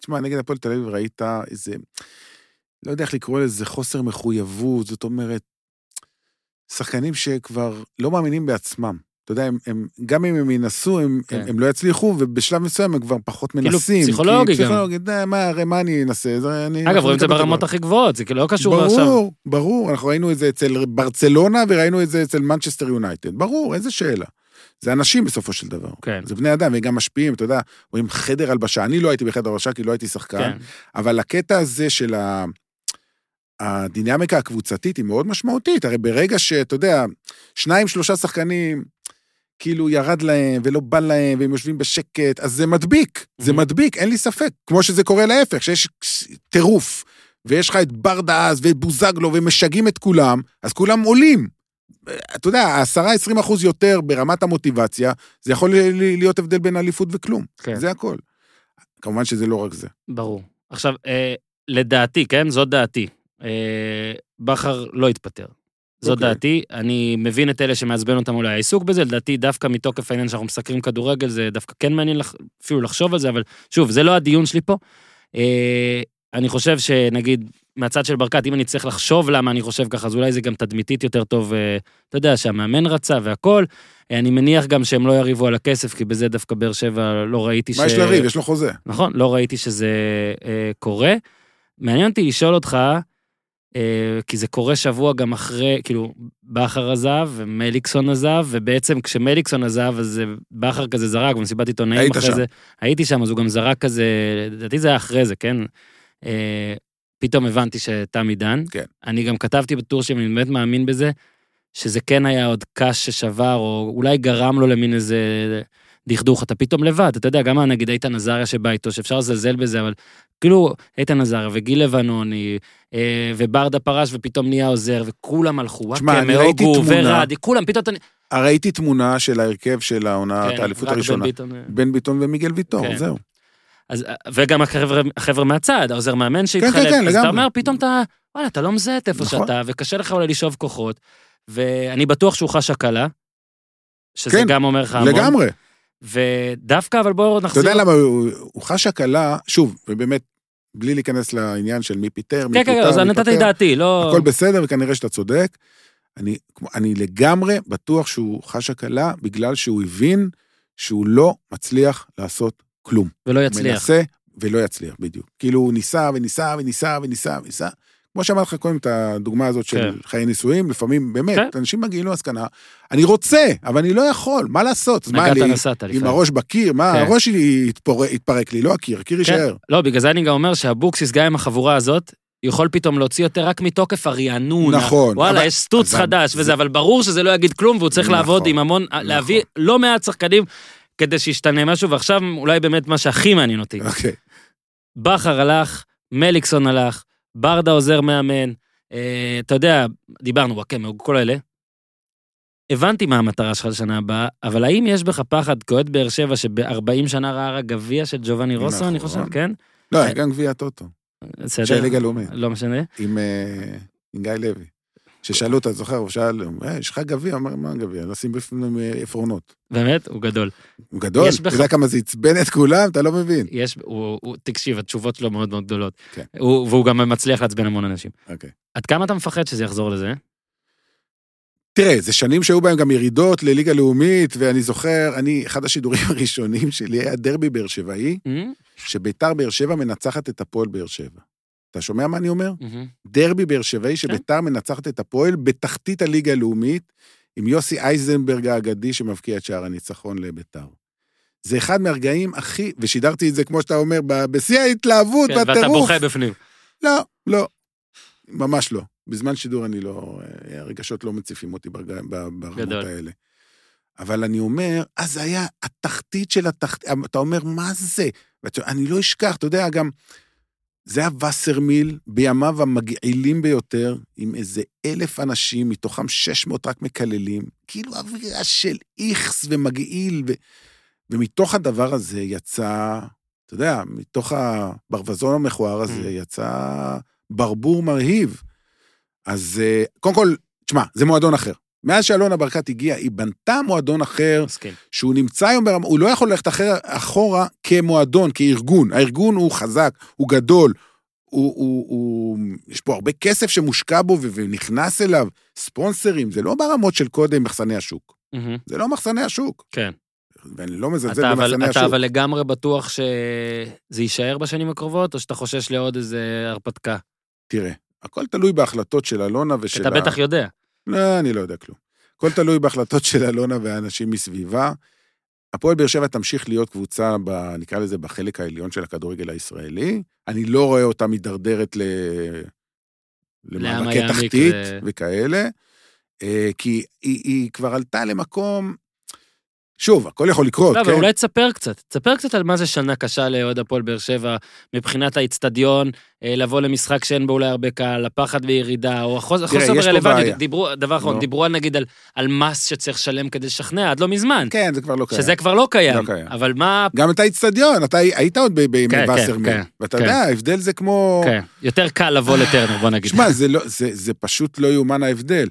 תשמע, נגד הפועל תל אביב ראית איזה, לא יודע איך לקרוא לזה, חוסר מחויבות, זאת אומרת, שחקנים שכבר לא מאמינים בעצמם. אתה יודע, הם, הם, גם אם הם ינסו, הם, כן. הם, הם לא יצליחו, ובשלב מסוים הם כבר פחות כאילו, מנסים. פסיכולוגי כי גם. פסיכולוגי, די, מה, הרי מה אני אנסה? זה, אני, אגב, רואים את זה ברמות. הכי גבוהות, זה כאילו לא קשור ברור, עכשיו. ברור, אנחנו ראינו את זה אצל ברצלונה וראינו את זה אצל מנצ'סטר יונייטד. ברור, איזה שאלה. זה אנשים בסופו של דבר. כן. זה בני אדם, והם גם משפיעים, אתה יודע, רואים חדר הלבשה. אני לא הייתי בחדר הלבשה כי לא הייתי שחקן, כן. אבל הקטע הזה של ה... הדינמיקה הקבוצתית היא מאוד משמעותית. הרי ברגע שאתה יודע, שניים, שלושה שחקנים, כאילו ירד להם ולא בא להם, והם יושבים בשקט, אז זה מדביק, זה Mhm. מדביק, אין לי ספק. כמו שזה קורה להפך, שיש טירוף, ויש לך את ברדה אז ואת בוזגלו, ומשגעים את כולם, אז כולם עולים. אתה יודע, 10-20 אחוז יותר ברמת המוטיבציה, זה יכול להיות הבדל בין אליפות וכלום. כן. זה הכל. כמובן שזה לא רק זה. ברור. עכשיו, אה, לדעתי, כן? זאת דעתי. אה, בכר לא התפטר. זאת אוקיי. דעתי, אני מבין את אלה שמעצבן אותם אולי העיסוק בזה, לדעתי דווקא מתוקף העניין שאנחנו מסקרים כדורגל, זה דווקא כן מעניין לח... אפילו לחשוב על זה, אבל שוב, זה לא הדיון שלי פה. אה, אני חושב שנגיד, מהצד של ברקת, אם אני צריך לחשוב למה אני חושב ככה, אז אולי זה גם תדמיתית יותר טוב, אה, אתה יודע, שהמאמן רצה והכל. אה, אני מניח גם שהם לא יריבו על הכסף, כי בזה דווקא באר שבע לא ראיתי ש... מה יש לריב? יש לו חוזה. נכון, לא ראיתי שזה אה, קורה. מעניין אותי לשאול אותך, כי זה קורה שבוע גם אחרי, כאילו, בכר עזב ומליקסון עזב, ובעצם כשמליקסון עזב, אז אה, בכר כזה זרק במסיבת עיתונאים אחרי שם. זה. הייתי שם, אז הוא גם זרק כזה, לדעתי זה היה אחרי זה, כן? אה, פתאום הבנתי שתם עידן. כן. אני גם כתבתי בטור שלי, אני באמת מאמין בזה, שזה כן היה עוד קש ששבר, או אולי גרם לו למין איזה דכדוך, אתה פתאום לבד, אתה יודע, גם נגיד איתן עזריה שבא איתו, שאפשר לזלזל בזה, אבל כאילו, איתן עזריה וגיל לבנוני, אה, וברדה פרש ופתאום נהיה עוזר, וכולם הלכו, תשמע, וואקה, אני ראיתי תמונה. ורדי, כולם, פתאום אתה... ראיתי תמונה של ההרכב של העונת כן, האליפות רק בן הראשונה. ביטון, אה. בן ביטון ומיגל ויטור, כן. זהו. אז, וגם החבר'ה, החבר'ה מהצד, העוזר מאמן שהתחלף, כן, כן, אז אתה לגמרי. אומר, פתאום אתה, וואלה, אתה לא מזהה את איפה נכון. שאתה, וקשה לך אולי לשאוב כוחות, ואני בטוח שהוא חש הקלה, שזה כן, גם אומר לך המון. לגמרי. ודווקא, אבל בואו אתה נחזיר... יודע למה הוא הוא חש הקלה, שוב, ובאמת, בלי להיכנס לעניין של מי פיטר, מי כן, כן, פוטר, אז נתתי את דעתי, לא... הכל בסדר, וכנראה שאתה צודק. אני, אני לגמרי בטוח שהוא חש הקלה בגלל שהוא הבין שהוא לא מצליח לעשות כלום. ולא יצליח. מנסה ולא יצליח, בדיוק. כאילו הוא ניסה וניסה וניסה וניסה וניסה. כמו שאמרתי לך קודם את הדוגמה הזאת של כן. חיי נישואים, לפעמים באמת, כן. אנשים מגיעים למסקנה, אני רוצה, אבל אני לא יכול, מה לעשות? אז מה, לי, נסעת עם לפעמים. הראש בקיר, מה, כן. הראש שלי יתפור- יתפרק לי, לא הקיר, הקיר כן. יישאר. לא, בגלל זה אני גם אומר שאבוקסיס, גם עם החבורה הזאת, יכול פתאום להוציא יותר רק מתוקף הרענון. נכון, וואלה, אבל- יש סטוץ אבל חדש זה- וזה, אבל ברור שזה לא יגיד כלום, והוא צריך נכון, לעבוד עם המון, להביא לא מעט שחקנים כדי שישתנה משהו, ועכשיו אולי באמת מה שהכי מעניין אותי. אוקיי. בכר הלך, מליקסון הלך, ברדה עוזר מאמן, אה, אתה יודע, דיברנו, וואקמה, כל אלה. הבנתי מה המטרה שלך לשנה הבאה, אבל האם יש בך פחד כאוהד באר שבע שב-40 שנה ראה רק גביע של ג'ובאני רוסו, אני נכון. חושב, כן? לא, היה גם גביע הטוטו, בסדר. של ליגה לאומית, לא משנה. עם אה, עם גיא לוי. ששאלו אותה, זוכר, הוא שאל, "אה, יש לך גביע? אמר, מה גביע? לשים בפנים אה, עפרונות. באמת, הוא גדול. הוא גדול, אתה יודע כמה זה עצבן את כולם? אתה לא מבין. יש, הוא, תקשיב, התשובות שלו מאוד מאוד גדולות. כן. הוא, והוא גם מצליח לעצבן המון אנשים. אוקיי. עד כמה אתה מפחד שזה יחזור לזה? תראה, זה שנים שהיו בהם גם ירידות לליגה לאומית, ואני זוכר, אני, אחד השידורים הראשונים שלי היה דרבי באר שבעי, שביתר באר שבע מנצחת את הפועל באר שבע. אתה שומע מה אני אומר? דרבי באר שבעי שביתר מנצחת את הפועל בתחתית הליגה הלאומית, עם יוסי אייזנברג האגדי שמבקיע את שער הניצחון לביתר. זה אחד מהרגעים הכי, ושידרתי את זה, כמו שאתה אומר, בשיא ההתלהבות כן, ואתה והטירוף. בוכה בפנים. לא, לא, ממש לא. בזמן שידור אני לא, אה, הרגשות לא מציפים אותי ברג... ברמות גדול. האלה. אבל אני אומר, אז זה היה התחתית של התחתית, אתה אומר, מה זה? ואתה- אני לא אשכח, אתה יודע, גם, זה היה וסרמיל בימיו המגעילים ביותר, עם איזה אלף אנשים, מתוכם 600 רק מקללים, כאילו אווירה של איכס ומגעיל, ו... ומתוך הדבר הזה יצא, אתה יודע, מתוך הברווזון המכוער הזה Mm. יצא ברבור מרהיב. אז אה, קודם כל, תשמע, זה מועדון אחר. מאז שאלונה ברקת הגיעה, היא בנתה מועדון אחר, מסכים. שהוא נמצא היום ברמה, הוא לא יכול ללכת אחר, אחורה כמועדון, כארגון. הארגון הוא חזק, הוא גדול, הוא, הוא, הוא, יש פה הרבה כסף שמושקע בו ו- ונכנס אליו, ספונסרים, זה לא ברמות של קודם מחסני השוק. מהמם. זה לא מחסני השוק. כן. ואני לא מזלזל אתה אבל, במחסני אתה השוק. אבל לגמרי בטוח שזה יישאר בשנים הקרובות, או שאתה חושש לעוד איזה הרפתקה? תראה, הכל תלוי בהחלטות של אלונה ושל... אתה בטח יודע. לא, אני לא יודע כלום. הכל תלוי בהחלטות של אלונה והאנשים מסביבה. הפועל באר שבע תמשיך להיות קבוצה, ב, נקרא לזה, בחלק העליון של הכדורגל הישראלי. אני לא רואה אותה מידרדרת ל... למאבקי תחתית ו- וכאלה, אה, כי היא, היא כבר עלתה למקום... שוב, הכל יכול לקרות, לא, כן? אבל אולי תספר קצת. תספר קצת על מה זה שנה קשה לאוהד הפועל באר שבע, מבחינת האיצטדיון, אה, לבוא למשחק שאין בו אולי הרבה קהל, הפחד בירידה, או החוס- החוסר ברלוונטיות. דיברו, דבר אחרון, נו. דיברו על נגיד על- על מס שצריך לשלם כדי לשכנע, עד לא מזמן. כן, זה כבר לא קיים. שזה כבר לא קיים. לא קיים. אבל מה... גם את האיצטדיון, אתה היית עוד בימי כן, כן, וסרמיל, כן, ואתה כן. יודע, ההבדל זה כמו... כן, יותר קל לבוא לטרנר, בוא נגיד. שמע, זה, לא, זה, זה פשוט לא יאומן ההבדל.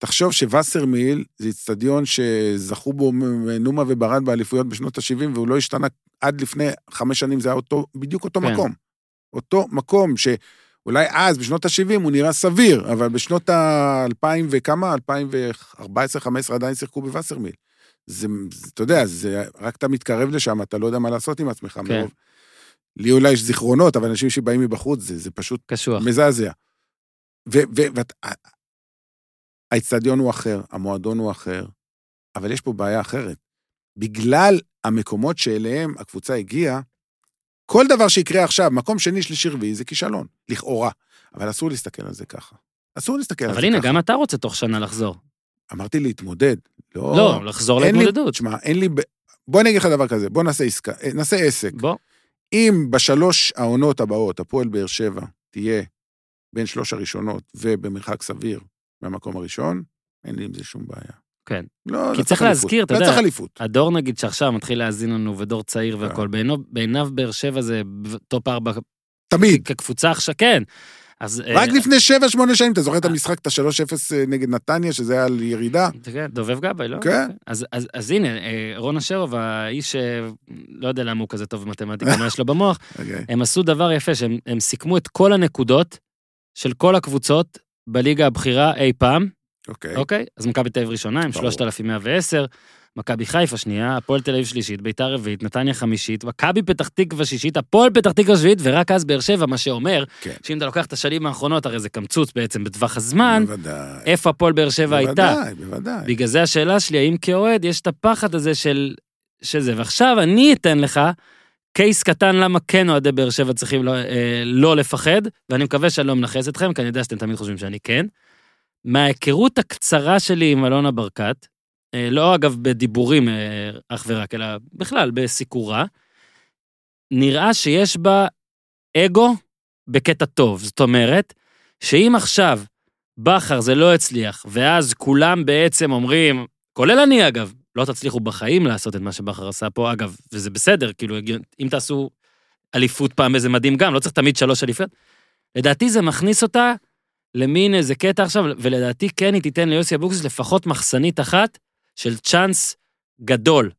תחשוב שווסרמיל זה איצטדיון שזכו בו נומה וברד באליפויות בשנות ה-70, והוא לא השתנה עד לפני חמש שנים, זה היה אותו, בדיוק אותו כן. מקום. אותו מקום שאולי אז, בשנות ה-70, הוא נראה סביר, אבל בשנות ה-2000 וכמה? 2014-2015 עדיין שיחקו בווסרמיל. זה, אתה יודע, זה, רק אתה מתקרב לשם, אתה לא יודע מה לעשות עם עצמך כן. מרוב. לי אולי יש זיכרונות, אבל אנשים שבאים מבחוץ, זה, זה פשוט קשוח. מזעזע. והאיצטדיון הוא אחר, המועדון הוא אחר, אבל יש פה בעיה אחרת. בגלל המקומות שאליהם הקבוצה הגיעה, כל דבר שיקרה עכשיו, מקום שני, שלישי, רביעי, זה כישלון, לכאורה. אבל אסור להסתכל על זה ככה. אסור להסתכל על זה אבל ככה. הנה, גם אתה רוצה תוך שנה לחזור. אמרתי להתמודד. לא, לא, לחזור להתמודדות. תשמע, אין לי... בוא אני אגיד לך דבר כזה, בוא נעשה עסקה, אה, נעשה עסק. בוא. אם בשלוש העונות הבאות הפועל באר שבע תהיה בין שלוש הראשונות ובמרחק סביר מהמקום הראשון, אין לי עם זה שום בעיה. כן. לא, כי לא צריך אליפות. להזכיר, אתה לא יודע, צריך אליפות. הדור נגיד שעכשיו מתחיל להאזין לנו, ודור צעיר כן. והכול, בעינו- בעיניו באר שבע זה top ארבע תמיד. כקבוצה עכשיו, כן. אז... רק אה, לפני שבע, שמונה שנים, אתה זוכר את המשחק, את ה-3-0 נגד נתניה, שזה היה על ירידה? כן, דובב גבאי, לא? כן. אז, אז, אז הנה, אה, רון אשרוב, האיש שלא יודע למה הוא כזה טוב במתמטיקה, מה יש לו במוח, אוקיי. הם עשו דבר יפה, שהם הם סיכמו את כל הנקודות של כל הקבוצות בליגה הבכירה אי פעם, אוקיי. אוקיי? אז מכבי תל אביב ראשונה עם ברור. 3,110, מכבי חיפה שנייה, הפועל תל אביב שלישית, ביתר רביעית, נתניה חמישית, מכבי פתח תקווה שישית, הפועל פתח תקווה שביעית, ורק אז באר שבע, מה שאומר, כן. שאם אתה לוקח את השנים האחרונות, הרי זה קמצוץ בעצם בטווח הזמן, בוודאי. איפה הפועל באר שבע הייתה. בוודאי, בוודאי. בגלל זה השאלה שלי, האם כאוהד יש את הפחד הזה של, של זה. ועכשיו אני אתן לך קייס קטן למה כן אוהדי באר שבע צריכים לא, אה, לא לפחד, ואני מקווה שאני לא מנכס אתכם, כי אני יודע שאתם תמיד חושבים שאני כן. מההיכרות הקצרה שלי עם אלונה ברקת, אה, לא אגב בדיבורים אה, אך ורק, אלא בכלל בסיקורה, נראה שיש בה אגו בקטע טוב. זאת אומרת, שאם עכשיו בכר זה לא הצליח, ואז כולם בעצם אומרים, כולל אני אגב, לא תצליחו בחיים לעשות את מה שבכר עשה פה, אגב, וזה בסדר, כאילו, אם תעשו אליפות פעם איזה מדהים גם, לא צריך תמיד שלוש אליפויות. לדעתי זה מכניס אותה למין איזה קטע עכשיו, ולדעתי כן היא תיתן ליוסי אבוקסיס לפחות מחסנית אחת של צ'אנס גדול.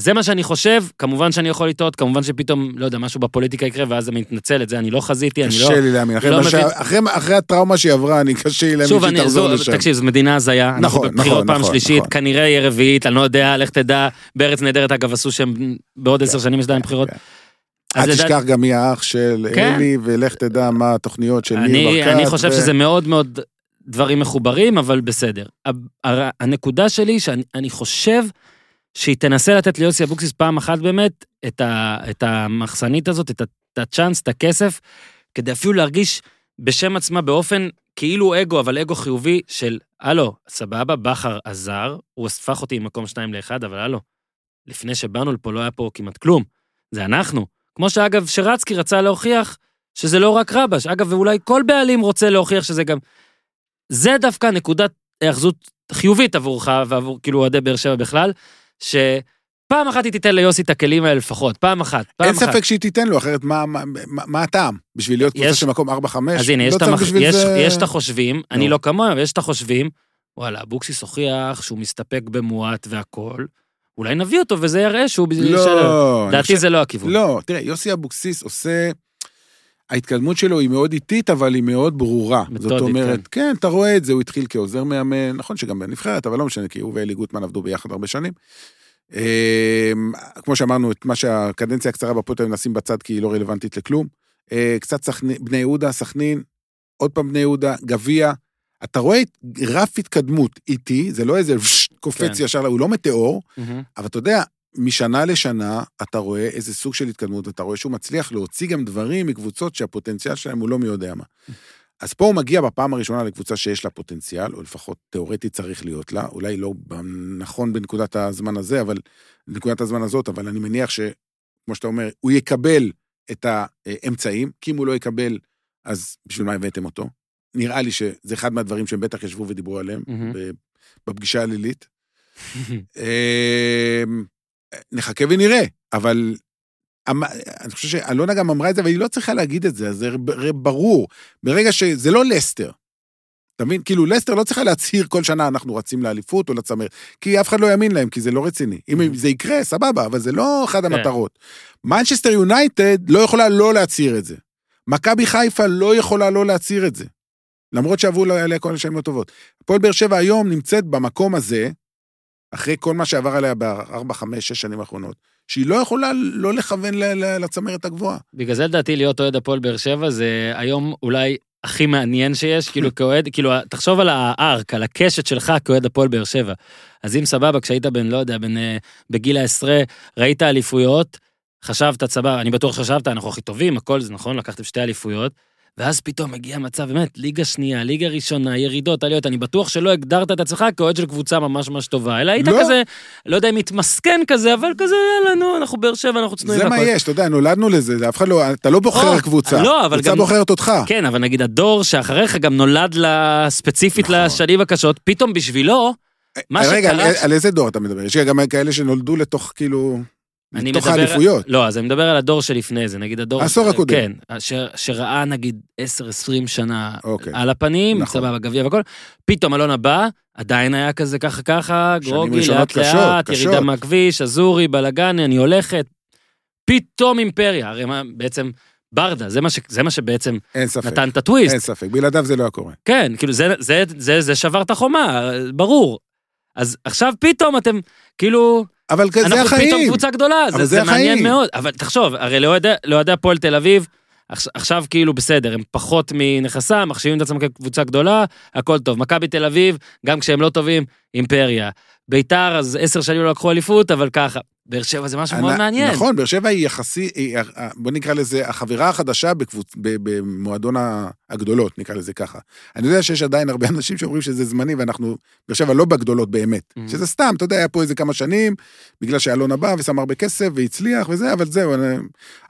זה מה שאני חושב, כמובן שאני יכול לטעות, כמובן שפתאום, לא יודע, משהו בפוליטיקה יקרה, ואז אני מתנצל, את זה אני לא חזיתי, אני לא... קשה לי להאמין. אחרי לא מבין. אחרי- אחרי הטראומה שהיא עברה, אני קשה לי להאמין שהיא תחזור זו, לשם. תקשיב, זו מדינה הזיה. אנחנו נכון, בבחירות נכון, פעם נכון, שלישית, נכון. כנראה יהיה רביעית, אני לא יודע, לך תדע, בארץ נהדרת, אגב, עשו שהם בעוד עשר שנים יש עדיין בחירות. כן. אל תשכח גם מי האח של כן. אלי, ולך תדע מה התוכניות של ניר ברקת. אני חושב שזה מאוד מאוד דברים מחוברים, אבל בסדר. הנקודה שלי, שאני אני חושב שהיא תנסה לתת ליוסי אבוקסיס פעם אחת באמת את, ה, את המחסנית הזאת, את, הצ'אנס, את הכסף, כדי אפילו להרגיש בשם עצמה באופן כאילו אגו, אבל אגו חיובי של, הלו, סבבה, בכר עזר, הוא הפך אותי ממקום שתיים לאחד, אבל הלו, לפני שבאנו לפה לא היה פה כמעט כלום, זה אנחנו. כמו שאגב, שרצקי רצה להוכיח שזה לא רק רבש. אגב, ואולי כל בעלים רוצה להוכיח שזה גם... זה דווקא נקודת היאחזות חיובית עבורך ועבור כאילו אוהדי באר שבע בכלל, שפעם אחת היא תיתן ליוסי את הכלים האלה לפחות, פעם אחת, פעם אין אחת. ספק שהיא תיתן לו, אחרת מה- מה- מה מה הטעם? בשביל להיות קבוצה יש- של מקום 4-5? אז הנה, יש לא צריך המח... יש, זה- יש את החושבים, אני נו. לא כמוהם, אבל יש את החושבים, וואלה, אבוקסיס הוכיח שהוא מסתפק במועט והכול, אולי נביא אותו וזה יראה שהוא... לא, אני לדעתי חושב- זה לא הכיוון. לא, תראה, יוסי אבוקסיס עושה... ההתקדמות שלו היא מאוד איטית, אבל היא מאוד ברורה. מתודית, זאת אומרת, כן. כן, אתה רואה את זה, הוא התחיל כעוזר מאמן, נכון שגם בנבחרת, אבל לא משנה, כי הוא ואלי גוטמן עבדו ביחד הרבה שנים. אה, כמו שאמרנו, את מה שהקדנציה הקצרה בפוטר נשים בצד, כי היא לא רלוונטית לכלום. אה, קצת סכנין, בני יהודה, סכנין, עוד פעם בני יהודה, גביע. אתה רואה רף התקדמות איטי, זה לא איזה קופץ כן. ישר, הוא לא מטאור, מהמם. אבל אתה יודע, משנה לשנה אתה רואה איזה סוג של התקדמות, אתה רואה שהוא מצליח להוציא גם דברים מקבוצות שהפוטנציאל שלהם הוא לא מי יודע מה. אז פה הוא מגיע בפעם הראשונה לקבוצה שיש לה פוטנציאל, או לפחות תיאורטית צריך להיות לה, אולי לא נכון בנקודת הזמן הזה, אבל, בנקודת הזמן הזאת, אבל אני מניח שכמו שאתה אומר, הוא יקבל את האמצעים, כי אם הוא לא יקבל, אז בשביל מה הבאתם אותו? נראה לי שזה אחד מהדברים שהם בטח ישבו ודיברו עליהם. ב- בפגישה הלילית. נחכה ונראה, אבל אמ- אני חושב שאלונה גם אמרה את זה, אבל היא לא צריכה להגיד את זה, אז זה ברור. ברגע שזה לא לסטר, אתה מבין? כאילו, לסטר לא צריכה להצהיר כל שנה אנחנו רצים לאליפות או לצמרת, כי אף אחד לא יאמין להם, כי זה לא רציני. אם זה יקרה, סבבה, אבל זה לא אחת כן. המטרות. מנצ'סטר יונייטד לא יכולה לא להצהיר את זה. מכבי חיפה לא יכולה לא להצהיר את זה. למרות שעברו עליה כל השנים הטובות. הפועל באר שבע היום נמצאת במקום הזה, אחרי כל מה שעבר עליה בארבע, חמש, שש שנים האחרונות, שהיא לא יכולה לא לכוון לצמרת הגבוהה. בגלל זה לדעתי להיות אוהד הפועל באר שבע זה היום אולי הכי מעניין שיש, כאילו כאוהד, כאילו, תחשוב על הארק, על הקשת שלך כאוהד הפועל באר שבע. אז אם סבבה, כשהיית בן, לא יודע, בן, אה, בגיל העשרה, ראית אליפויות, חשבת, סבבה, אני בטוח שחשבת, אנחנו הכי טובים, הכל זה נכון, לקחתם שתי אליפויות, ואז פתאום מגיע מצב, באמת, ליגה שנייה, ליגה ראשונה, ירידות, עליות, אני בטוח שלא הגדרת את עצמך כאוהד של קבוצה ממש ממש טובה, אלא היית לא. כזה, לא יודע אם מתמסכן כזה, אבל כזה, יאללה, נו, אנחנו באר שבע, אנחנו צנועים זה מה והכל." יש, אתה יודע, נולדנו לזה, זה אף אחד לא, אתה לא בוחר או, קבוצה. לא, אבל קבוצה גם- בוחרת אותך. כן, אבל נגיד הדור שאחריך גם נולד לה, ספציפית נכון. לשנים הקשות, פתאום בשבילו, מה רגע, שקרה- על, על איזה דור אתה מדבר? יש גם כאלה שנולדו לתוך, כאילו, אני לתוך מדבר- האליפויות. לא, אז אני מדבר על הדור שלפני זה, נגיד הדור... העשור הקודם. כן, ש- שראה נגיד 10-20 שנה אוקיי. על הפנים, נכון. סבבה, גביע והכל, פתאום אלון הבא, עדיין היה כזה ככה ככה, גרוגי, לאט קשות, לאט, קשות. ירידה מהכביש, אזורי, בלאגני, אני הולכת. פתאום אימפריה, הרי מה, בעצם, ברדה, זה מה, ש, זה מה שבעצם ספק. נתן את הטוויסט. אין ספק, בלעדיו זה לא היה קורה. כן, כאילו זה, זה, זה, זה שבר את החומה, ברור. אז עכשיו פתאום אתם, כאילו, אבל זה אנחנו פתאום החיים. קבוצה גדולה, זה, זה זה מעניין החיים. מאוד. אבל תחשוב, הרי לאוהדי הפועל תל אביב, עכשיו, כאילו בסדר, הם פחות מנכסה, מחשיבים את עצמם כקבוצה גדולה, הכל טוב. מכבי תל אביב, גם כשהם לא טובים, אימפריה. ביתר, אז עשר שנים לא לקחו אליפות, אבל ככה. באר שבע זה משהו מאוד אנ- מעניין. נכון, באר שבע היא יחסי, היא, ה- בוא נקרא לזה, החברה החדשה בקבוצ... ב- במועדון הגדולות, נקרא לזה ככה. אני יודע שיש עדיין הרבה אנשים שאומרים שזה זמני, ואנחנו, באר שבע לא בגדולות באמת. Mhm. שזה סתם, אתה יודע, היה פה איזה כמה שנים, בגלל שאלונה בא ושם הרבה כסף והצליח וזה, אבל זהו, אני,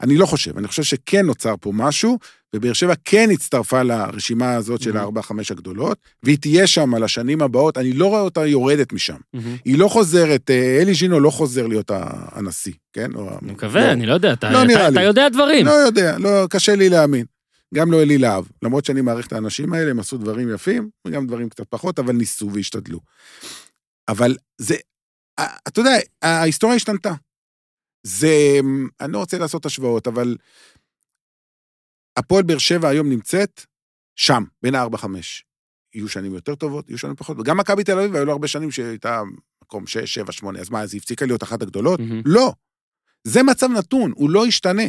אני לא חושב. אני חושב שכן נוצר פה משהו, ובאר שבע כן הצטרפה לרשימה הזאת של Mhm. הארבע-חמש הגדולות, והיא תהיה שם על השנים הבאות, אני לא רואה אותה יורדת משם. מהמם. היא לא חוזרת, אה, אלי ז'ינו לא חוזר להיות הנשיא, כן? אני מקווה, אני לא יודע, אתה, לא אתה. אתה יודע דברים. לא יודע, לא, קשה לי להאמין. גם לא אלי להב. למרות שאני מעריך את האנשים האלה, הם עשו דברים יפים, וגם דברים קצת פחות, אבל ניסו והשתדלו. אבל זה, אה, אתה יודע, ההיסטוריה השתנתה. זה, אני לא רוצה לעשות השוואות, אבל הפועל באר שבע היום נמצאת שם, בין הארבע חמש. יהיו שנים יותר טובות, יהיו שנים פחות, וגם מכבי תל אביב, היו לו הרבה שנים שהייתה מקום שש, שבע, שמונה, אז מה, אז היא הפסיקה להיות אחת הגדולות? מהמם. לא. זה מצב נתון, הוא לא ישתנה.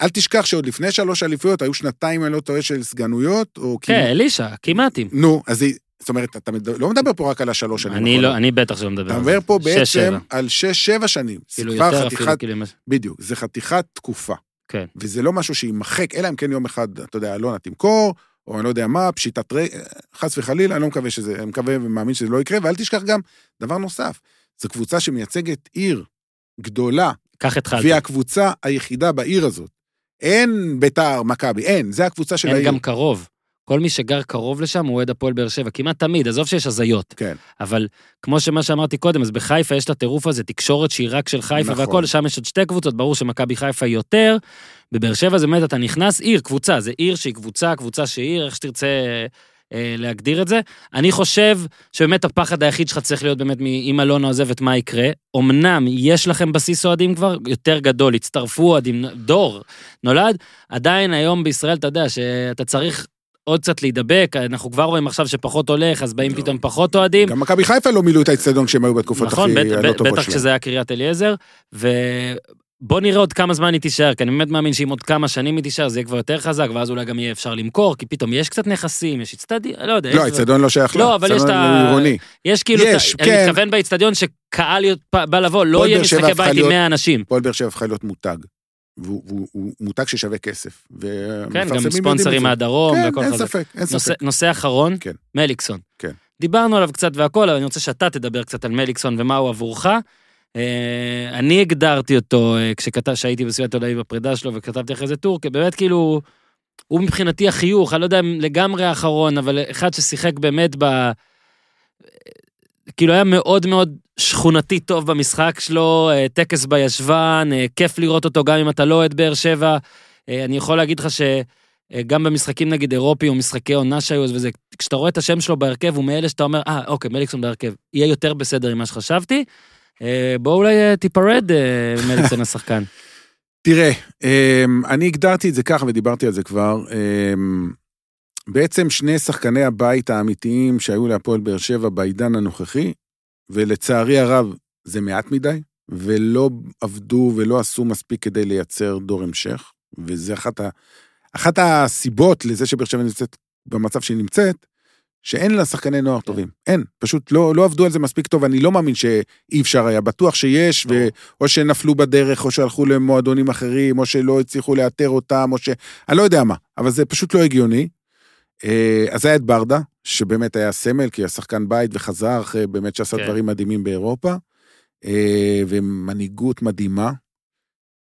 אל תשכח שעוד לפני שלוש אליפויות היו שנתיים, אני לא טועה, של סגנויות, או כן, אלישע, כמעט אם. נו, אז היא, זאת אומרת, אתה מד- לא מדבר פה רק על השלוש שנים. אני. לא, אני בטח שלא מדבר אתה על זה. מדבר פה בעצם שבע. על שש, שבע שנים. כאילו יותר חתיכת, אפילו, כאילו... בדיוק, זה חתיכת תקופה. כן. וזה לא משהו שיימחק, אלא אם כן יום אחד, אתה יודע, אלונה תמכור, או אני לא יודע מה, פשיטת רגל, חס וחלילה, אני לא מקווה שזה, אני מקווה ומאמין שזה לא יקרה, ואל תשכח גם דבר נוסף, זו קבוצה שמייצגת עיר גדולה, כך התחלתי. והיא הקבוצה היחידה בעיר הזאת. אין ביתר, מכבי, אין, זה הקבוצה של אין העיר. גם קרוב. כל מי שגר קרוב לשם הוא אוהד הפועל באר שבע, כמעט תמיד, עזוב שיש הזיות. כן. אבל כמו שמה שאמרתי קודם, אז בחיפה יש את הטירוף הזה, תקשורת שהיא רק של חיפה נכון. והכל, שם יש עוד שתי קבוצות, ברור שמכבי חיפה היא יותר. בבאר שבע זה באמת, אתה נכנס עיר, קבוצה, זה עיר שהיא קבוצה, קבוצה שהיא עיר, איך שתרצה אה, להגדיר את זה. אני חושב שבאמת הפחד היחיד שלך צריך להיות באמת מאם אלונה עוזבת, מה יקרה. אמנם יש לכם בסיס אוהדים כבר יותר גדול, הצטרפו אוהדים, דור נולד, עדיין היום בישראל, אתה יודע, שאתה צריך עוד קצת להידבק, אנחנו כבר רואים עכשיו שפחות הולך, אז באים לא. פתאום פחות אוהדים. גם מכבי חיפה לא מילאו את האצטדיון כשהם היו בתקופות נכון, הכי בט- הלא בט- טובות בטח שלהם. כשזה היה קריית אליעזר, ובוא נראה עוד כמה זמן היא תישאר, כי אני באמת מאמין שאם עוד כמה שנים היא תישאר, זה יהיה כבר יותר חזק, ואז אולי גם יהיה אפשר למכור, כי פתאום יש קצת נכסים, יש אצטדיון, לא יודע. לא, האצטדיון לא שייך לה. לא, אבל יש האצטדיון את ה- הוא עירוני. יש כאילו, יש, ה- אני כן. מתכוון באצטדיון שקהל בא לבוא, לא יהיה באר שבע משחקי הפכה בית עם להיות- 100 אנשים. הפועל באר שבע הפכה להיות מותג. והוא והוא- הוא מותג ששווה כסף. כן, גם ספונסרים. מהדרום כן, וכל אין חזק. ספק, אין נושא- ספק. נושא אחרון, כן. מליקסון. כן. דיברנו עליו קצת והכל, אבל אני רוצה שאתה תדבר קצת על מליקסון ומה הוא עבורך. אה, אני הגדרתי אותו אה, כשכתב, שהייתי בסביבת אביב בפרידה שלו וכתבתי אחרי זה טור, כי באמת כאילו, הוא מבחינתי החיוך, אני לא יודע אם לגמרי האחרון, אבל אחד ששיחק באמת ב... כאילו היה מאוד מאוד שכונתי טוב במשחק שלו, אה, טקס בישבן, אה, כיף לראות אותו גם אם אתה לא אוהד באר שבע. אה, אני יכול להגיד לך שגם במשחקים נגיד אירופי או משחקי עונה שהיו, וזה, כשאתה רואה את השם שלו בהרכב, הוא מאלה שאתה אומר, אה, אוקיי, מליקסון בהרכב, יהיה יותר בסדר ממה שחשבתי. אה, בוא אולי תיפרד, מליקסון השחקן. תראה, אני הגדרתי את זה ככה ודיברתי על זה כבר. בעצם שני שחקני הבית האמיתיים שהיו להפועל באר שבע בעידן הנוכחי, ולצערי הרב זה מעט מדי, ולא עבדו ולא עשו מספיק כדי לייצר דור המשך, וזה אחת, ה, אחת הסיבות לזה שבאר שבע נמצאת במצב שהיא נמצאת, שאין לה שחקני נוער טובים. אין, פשוט לא, לא עבדו על זה מספיק טוב, אני לא מאמין שאי אפשר היה, בטוח שיש, ו... או שנפלו בדרך, או שהלכו למועדונים אחרים, או שלא הצליחו לאתר אותם, או ש... אני לא יודע מה, אבל זה פשוט לא הגיוני. אה, אז היה את ברדה, שבאמת היה סמל, כי היה שחקן בית וחזר אחרי באמת שעשה כן. דברים מדהימים באירופה, אה, ומנהיגות מדהימה.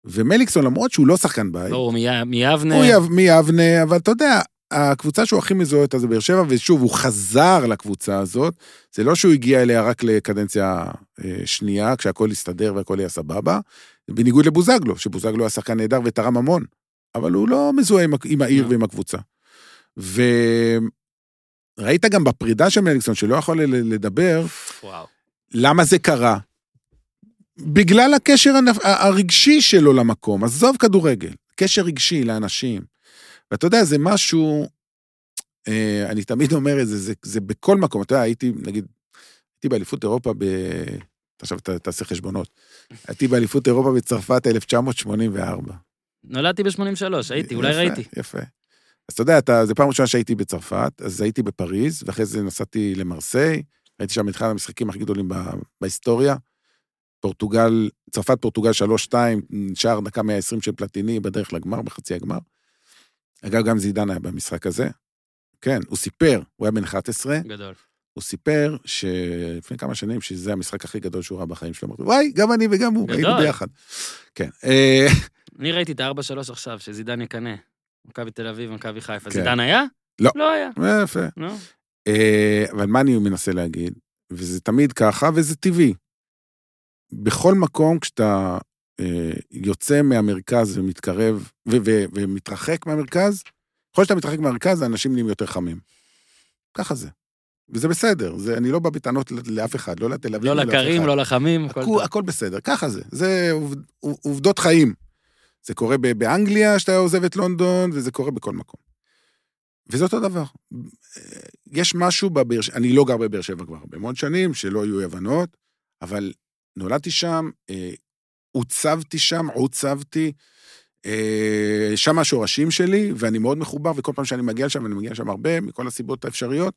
ומליקסון, למרות שהוא לא שחקן בית, לא, הוא מיבנה. הוא יב- מיבנה, אבל אתה יודע, הקבוצה שהוא הכי מזוהה איתה זה באר שבע, ושוב, הוא חזר לקבוצה הזאת. זה לא שהוא הגיע אליה רק לקדנציה אה, שנייה, כשהכול הסתדר והכל היה סבבה. בניגוד לבוזגלו, שבוזגלו היה שחקן נהדר ותרם המון, אבל הוא לא מזוהה עם, עם העיר לא. ועם הקבוצה. וראית גם בפרידה של מליקסון, שלא יכול לדבר, וואו. למה זה קרה? בגלל הקשר הרגשי שלו למקום, עזוב כדורגל, קשר רגשי לאנשים. ואתה יודע, זה משהו, אה, אני תמיד אומר את זה, זה, זה בכל מקום, אתה יודע, הייתי, נגיד, הייתי באליפות אירופה ב... עכשיו ת, תעשה חשבונות. הייתי באליפות אירופה בצרפת 1984. נולדתי ב-83, הייתי, אולי יפה, ראיתי. יפה. אז אתה יודע, אתה, זו פעם ראשונה שהייתי בצרפת, אז הייתי בפריז, ואחרי זה נסעתי למרסיי, ראיתי שם את אחד המשחקים הכי גדולים ב- בהיסטוריה. פורטוגל, צרפת פורטוגל 3-2, שער דקה 120 של פלטיני בדרך לגמר, בחצי הגמר. אגב, גם זידן היה במשחק הזה. כן, הוא סיפר, הוא היה בן 11, גדול. הוא סיפר שלפני כמה שנים, שזה המשחק הכי גדול שהוא ראה בחיים שלו, וואי, גם אני וגם הוא, גדול. היינו ביחד. כן. אה, אני ראיתי את ה-4-3 עכשיו, שזידן יקנא. מכבי תל אביב, מכבי חיפה. כן. זידן היה? לא. לא היה. יפה. נו. אה, אבל מה אני מנסה להגיד? וזה תמיד ככה, וזה טבעי. בכל מקום כשאתה אה, יוצא מהמרכז ומתקרב, ו- ו- ומתרחק מהמרכז, ככל שאתה מתרחק מהמרכז, האנשים נהיים יותר חמים. ככה זה. וזה בסדר, זה, אני לא בא בטענות לאף אחד, לא לתל אביב, לא ולאף לקרים. לא לחמים, הכל. הכל בסדר, ככה זה. זה עובד, עובדות חיים. זה קורה באנגליה, שאתה עוזב את לונדון, וזה קורה בכל מקום. וזה אותו דבר. יש משהו בבאר שבע, אני לא גר בבאר שבע כבר הרבה מאוד שנים, שלא היו הבנות, אבל נולדתי שם, אה, עוצבתי שם, עוצבתי, אה, שם השורשים שלי, ואני מאוד מחובר, וכל פעם שאני מגיע לשם, ואני מגיע לשם הרבה, מכל הסיבות האפשריות,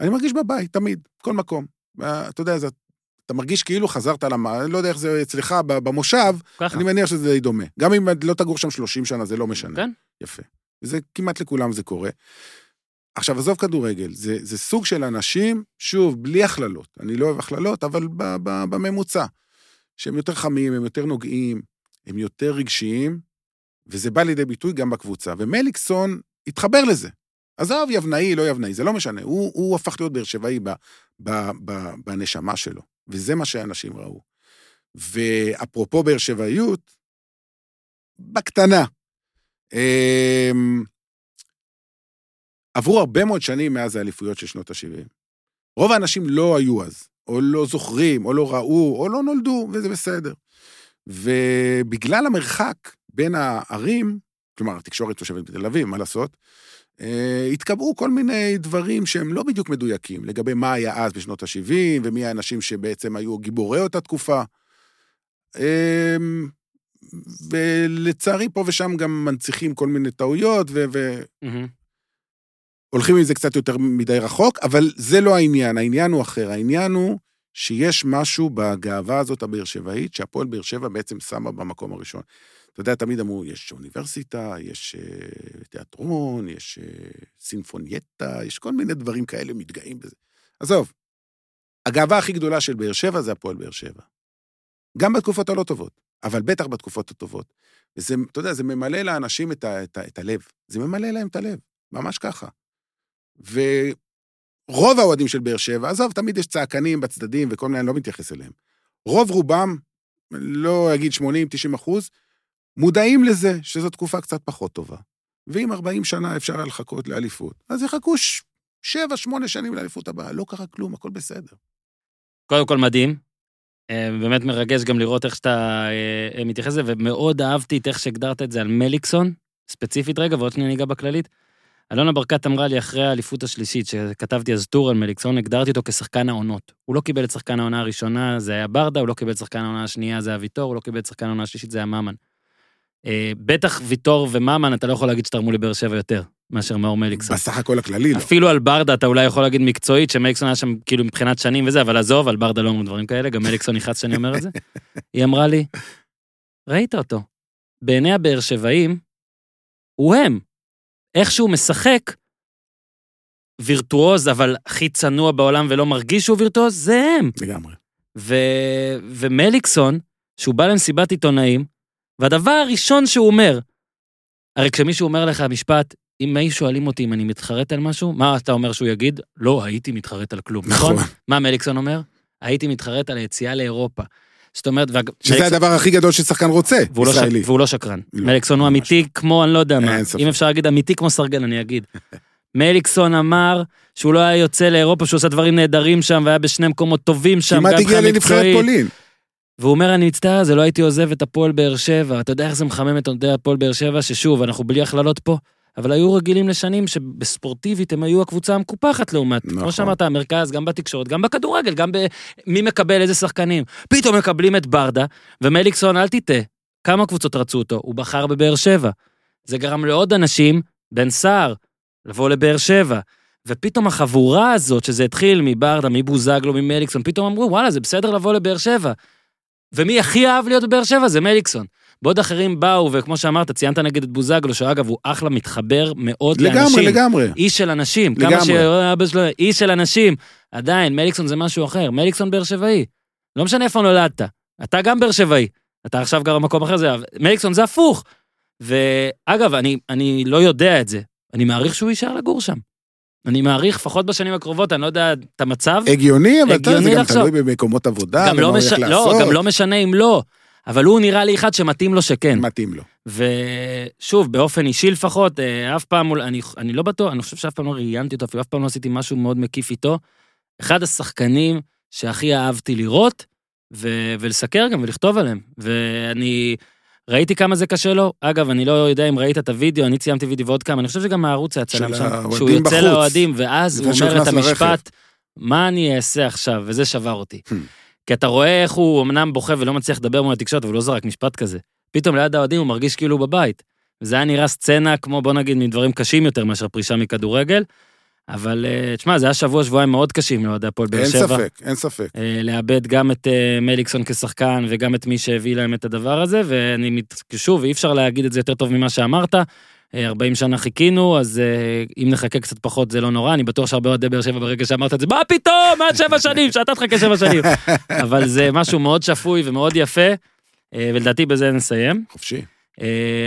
אני מרגיש בבית, תמיד, כל מקום. אה, אתה יודע, זה, אתה מרגיש כאילו חזרת למה, אני לא יודע איך זה אצלך במושב, ככה. אני מניח שזה די דומה. גם אם לא תגור שם 30 שנה, זה לא משנה. כן. יפה. זה כמעט לכולם זה קורה. עכשיו, עזוב כדורגל, זה, זה סוג של אנשים, שוב, בלי הכללות. אני לא אוהב הכללות, אבל ב, ב, בממוצע. שהם יותר חמים, הם יותר נוגעים, הם יותר רגשיים, וזה בא לידי ביטוי גם בקבוצה. ומליקסון התחבר לזה. עזוב, יבנאי, לא יבנאי, זה לא משנה. הוא, הוא הפך להיות באר שבעי בנשמה שלו, וזה מה שאנשים ראו. ואפרופו באר שבעיות, בקטנה, אמ, עברו הרבה מאוד שנים מאז האליפויות של שנות ה-70. רוב האנשים לא היו אז, או לא זוכרים, או לא ראו, או לא נולדו, וזה בסדר. ובגלל המרחק בין הערים, כלומר, התקשורת תושבת בתל אביב, מה לעשות? אה, התקבעו כל מיני דברים שהם לא בדיוק מדויקים, לגבי מה היה אז בשנות ה-70, ומי האנשים שבעצם היו גיבורי אותה תקופה. אה, ולצערי, פה ושם גם מנציחים כל מיני טעויות, ו... ו... הולכים עם זה קצת יותר מדי רחוק, אבל זה לא העניין, העניין הוא אחר. העניין הוא שיש משהו בגאווה הזאת הבאר שבעית, שהפועל באר שבע בעצם שמה במקום הראשון. אתה יודע, תמיד אמרו, יש אוניברסיטה, יש uh, תיאטרון, יש uh, סינפונייטה, יש כל מיני דברים כאלה, מתגאים בזה. עזוב, הגאווה הכי גדולה של באר שבע זה הפועל באר שבע. גם בתקופות הלא טובות, אבל בטח בתקופות הטובות. וזה, אתה יודע, זה ממלא לאנשים את, ה, את, ה, את הלב. זה ממלא להם את הלב, ממש ככה. ורוב האוהדים של באר שבע, עזוב, תמיד יש צעקנים בצדדים וכל מיני, אני לא מתייחס אליהם. רוב רובם, לא אגיד 80-90 אחוז, מודעים לזה שזו תקופה קצת פחות טובה. ואם 40 שנה אפשר לחכות לאליפות, אז יחכו 7-8 שנים לאליפות הבאה, לא קרה כלום, הכל בסדר. קודם כל מדהים. אה, באמת מרגש גם לראות איך שאתה אה, מתייחס לזה, ומאוד אהבתי את איך שהגדרת את זה על מליקסון, ספציפית רגע, ועוד שניה ניגע בכללית. אלונה ברקת אמרה לי אחרי האליפות השלישית, שכתבתי אז טור על מליקסון, הגדרתי אותו כשחקן העונות. הוא לא קיבל את שחקן העונה הראשונה, זה היה ברדה, הוא לא קיבל את שחקן העונה השנייה, זה היה ויטור, הוא לא קיבל את שחקן העונה השלישית, זה היה ממן. אה, בטח ויטור וממן, אתה לא יכול להגיד שתרמו לבאר שבע יותר מאשר מאור מליקסון. בסך הכל הכללי לא. אפילו על ברדה אתה אולי יכול להגיד מקצועית, שמליקסון היה שם כאילו מבחינת שנים וזה, אבל עזוב, על ברדה לא אמרו דברים כאלה, גם מליקסון נכנס שאני אומר את זה. היא אמרה לי, ראית אותו. בעיני הבאר שבעים, הוא הם. איך שהוא משחק, וירטואוז, אבל הכי צנוע בעולם ולא מרגיש שהוא וירטואוז, זה הם. לגמרי. ו... ומליקסון, שהוא בא למסיבת עיתונאים, והדבר הראשון שהוא אומר, הרי כשמישהו אומר לך משפט, אם היו שואלים אותי אם אני מתחרט על משהו, מה אתה אומר שהוא יגיד? לא, הייתי מתחרט על כלום, נכון? נכון? מה מליקסון אומר? הייתי מתחרט על היציאה לאירופה. זאת אומרת. שזה מליקסון... הדבר הכי גדול ששחקן רוצה, והוא ישראלי. לא ש... והוא לא שקרן. לא, מליקסון הוא אמיתי לא. כמו, אני לא יודע מה, אם אפשר להגיד אמיתי כמו סרגל, אני אגיד. מליקסון אמר שהוא לא היה יוצא לאירופה, שהוא עושה דברים נהדרים שם, והיה בשני מקומות טובים שם, כמעט הגיע לנבחרת פולין. והוא אומר, אני מצטער, זה לא הייתי עוזב את הפועל באר שבע. אתה יודע איך זה מחמם את אוהדי הפועל באר שבע, ששוב, אנחנו בלי הכללות פה, אבל היו רגילים לשנים שבספורטיבית הם היו הקבוצה המקופחת לעומת, נכון. כמו שאמרת, המרכז, גם בתקשורת, גם בכדורגל, גם במי מקבל איזה שחקנים. פתאום מקבלים את ברדה, ומליקסון, אל תטעה, כמה קבוצות רצו אותו? הוא בחר בבאר שבע. זה גרם לעוד אנשים, בן סער, לבוא לבאר שבע. ופתאום החבורה הזאת, שזה התחיל מברדה, מבוזגלו, ממליקסון, פתאום אמרו, וואלה, זה בסדר לבוא לבאר שבע. ומי הכי אהב להיות בבאר שבע זה מליקסון. בעוד אחרים באו, וכמו שאמרת, ציינת נגד את בוזגלו, שאגב, הוא אחלה מתחבר מאוד לגמרי, לאנשים. לגמרי, לגמרי. איש של אנשים. לגמרי. כמה שאבא שלו, איש של אנשים. עדיין, מליקסון זה משהו אחר. מליקסון באר שבעי. לא משנה איפה נולדת. אתה גם באר שבעי. אתה עכשיו גר במקום אחר, זה... מליקסון זה הפוך. ואגב, אני, אני לא יודע את זה. אני מעריך שהוא יישאר לגור שם. אני מעריך, לפחות בשנים הקרובות, אני לא יודע את המצב. הגיוני, אבל אתה, זה גם תלוי במקומות עבודה, גם לא, מש... לא, גם לא משנה אם לא. אבל הוא נראה לי אחד שמתאים לו שכן. מתאים לו. ושוב, באופן אישי לפחות, אה, אף פעם, אני, אני לא בטוח, אני חושב שאף פעם לא ראיינתי אותו, אפילו אף פעם לא עשיתי משהו מאוד מקיף איתו. אחד השחקנים שהכי אהבתי לראות, ו, ולסקר גם ולכתוב עליהם. ואני ראיתי כמה זה קשה לו. אגב, אני לא יודע אם ראית את הוידאו, אני ציימתי וידאו ועוד כמה, אני חושב שגם הערוץ היה צלם שם, שהוא יוצא לאוהדים, ואז הוא אומר את המשפט, מה אני אעשה עכשיו? וזה שבר אותי. Hmm. כי אתה רואה איך הוא אמנם בוכה ולא מצליח לדבר מול התקשורת, אבל הוא לא זרק משפט כזה. פתאום ליד האוהדים הוא מרגיש כאילו הוא בבית. וזה היה נראה סצנה כמו, בוא נגיד, מדברים קשים יותר מאשר פרישה מכדורגל. אבל אה, תשמע, זה היה שבוע, שבועיים מאוד קשים לאוהדי הפועל באר שבע. אין ספק, אין ספק. אה, לאבד גם את אה, מליקסון כשחקן וגם את מי שהביא להם את הדבר הזה, ואני, שוב, אי אפשר להגיד את זה יותר טוב ממה שאמרת. 40 שנה חיכינו, אז אם נחכה קצת פחות זה לא נורא, אני בטוח שהרבה אוהדי באר שבע ברגע שאמרת את זה, מה פתאום, עד שבע שנים, שאתה תחכה שבע שנים. אבל זה משהו מאוד שפוי ומאוד יפה, ולדעתי בזה נסיים. חופשי.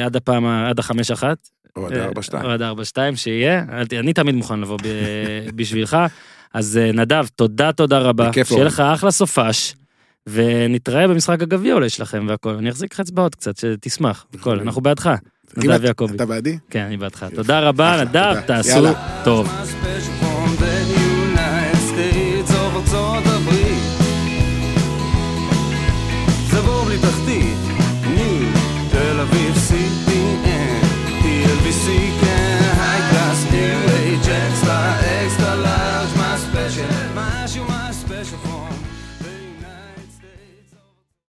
עד הפעם, עד החמש אחת. או עד ארבע שתיים. או עד ארבע שתיים, שיהיה. אני תמיד מוכן לבוא בשבילך. אז נדב, תודה, תודה רבה. בכיף שיהיה לך אחלה סופש. ונתראה במשחק הגביע אולי שלכם והכל. אני אחזיק לך אצבעות קצת, שתשמח. הכל, אנחנו בעדך. נדב יעקבי. אתה בעדי? כן, אני בעדך. תודה רבה, נדב. תעשו. טוב.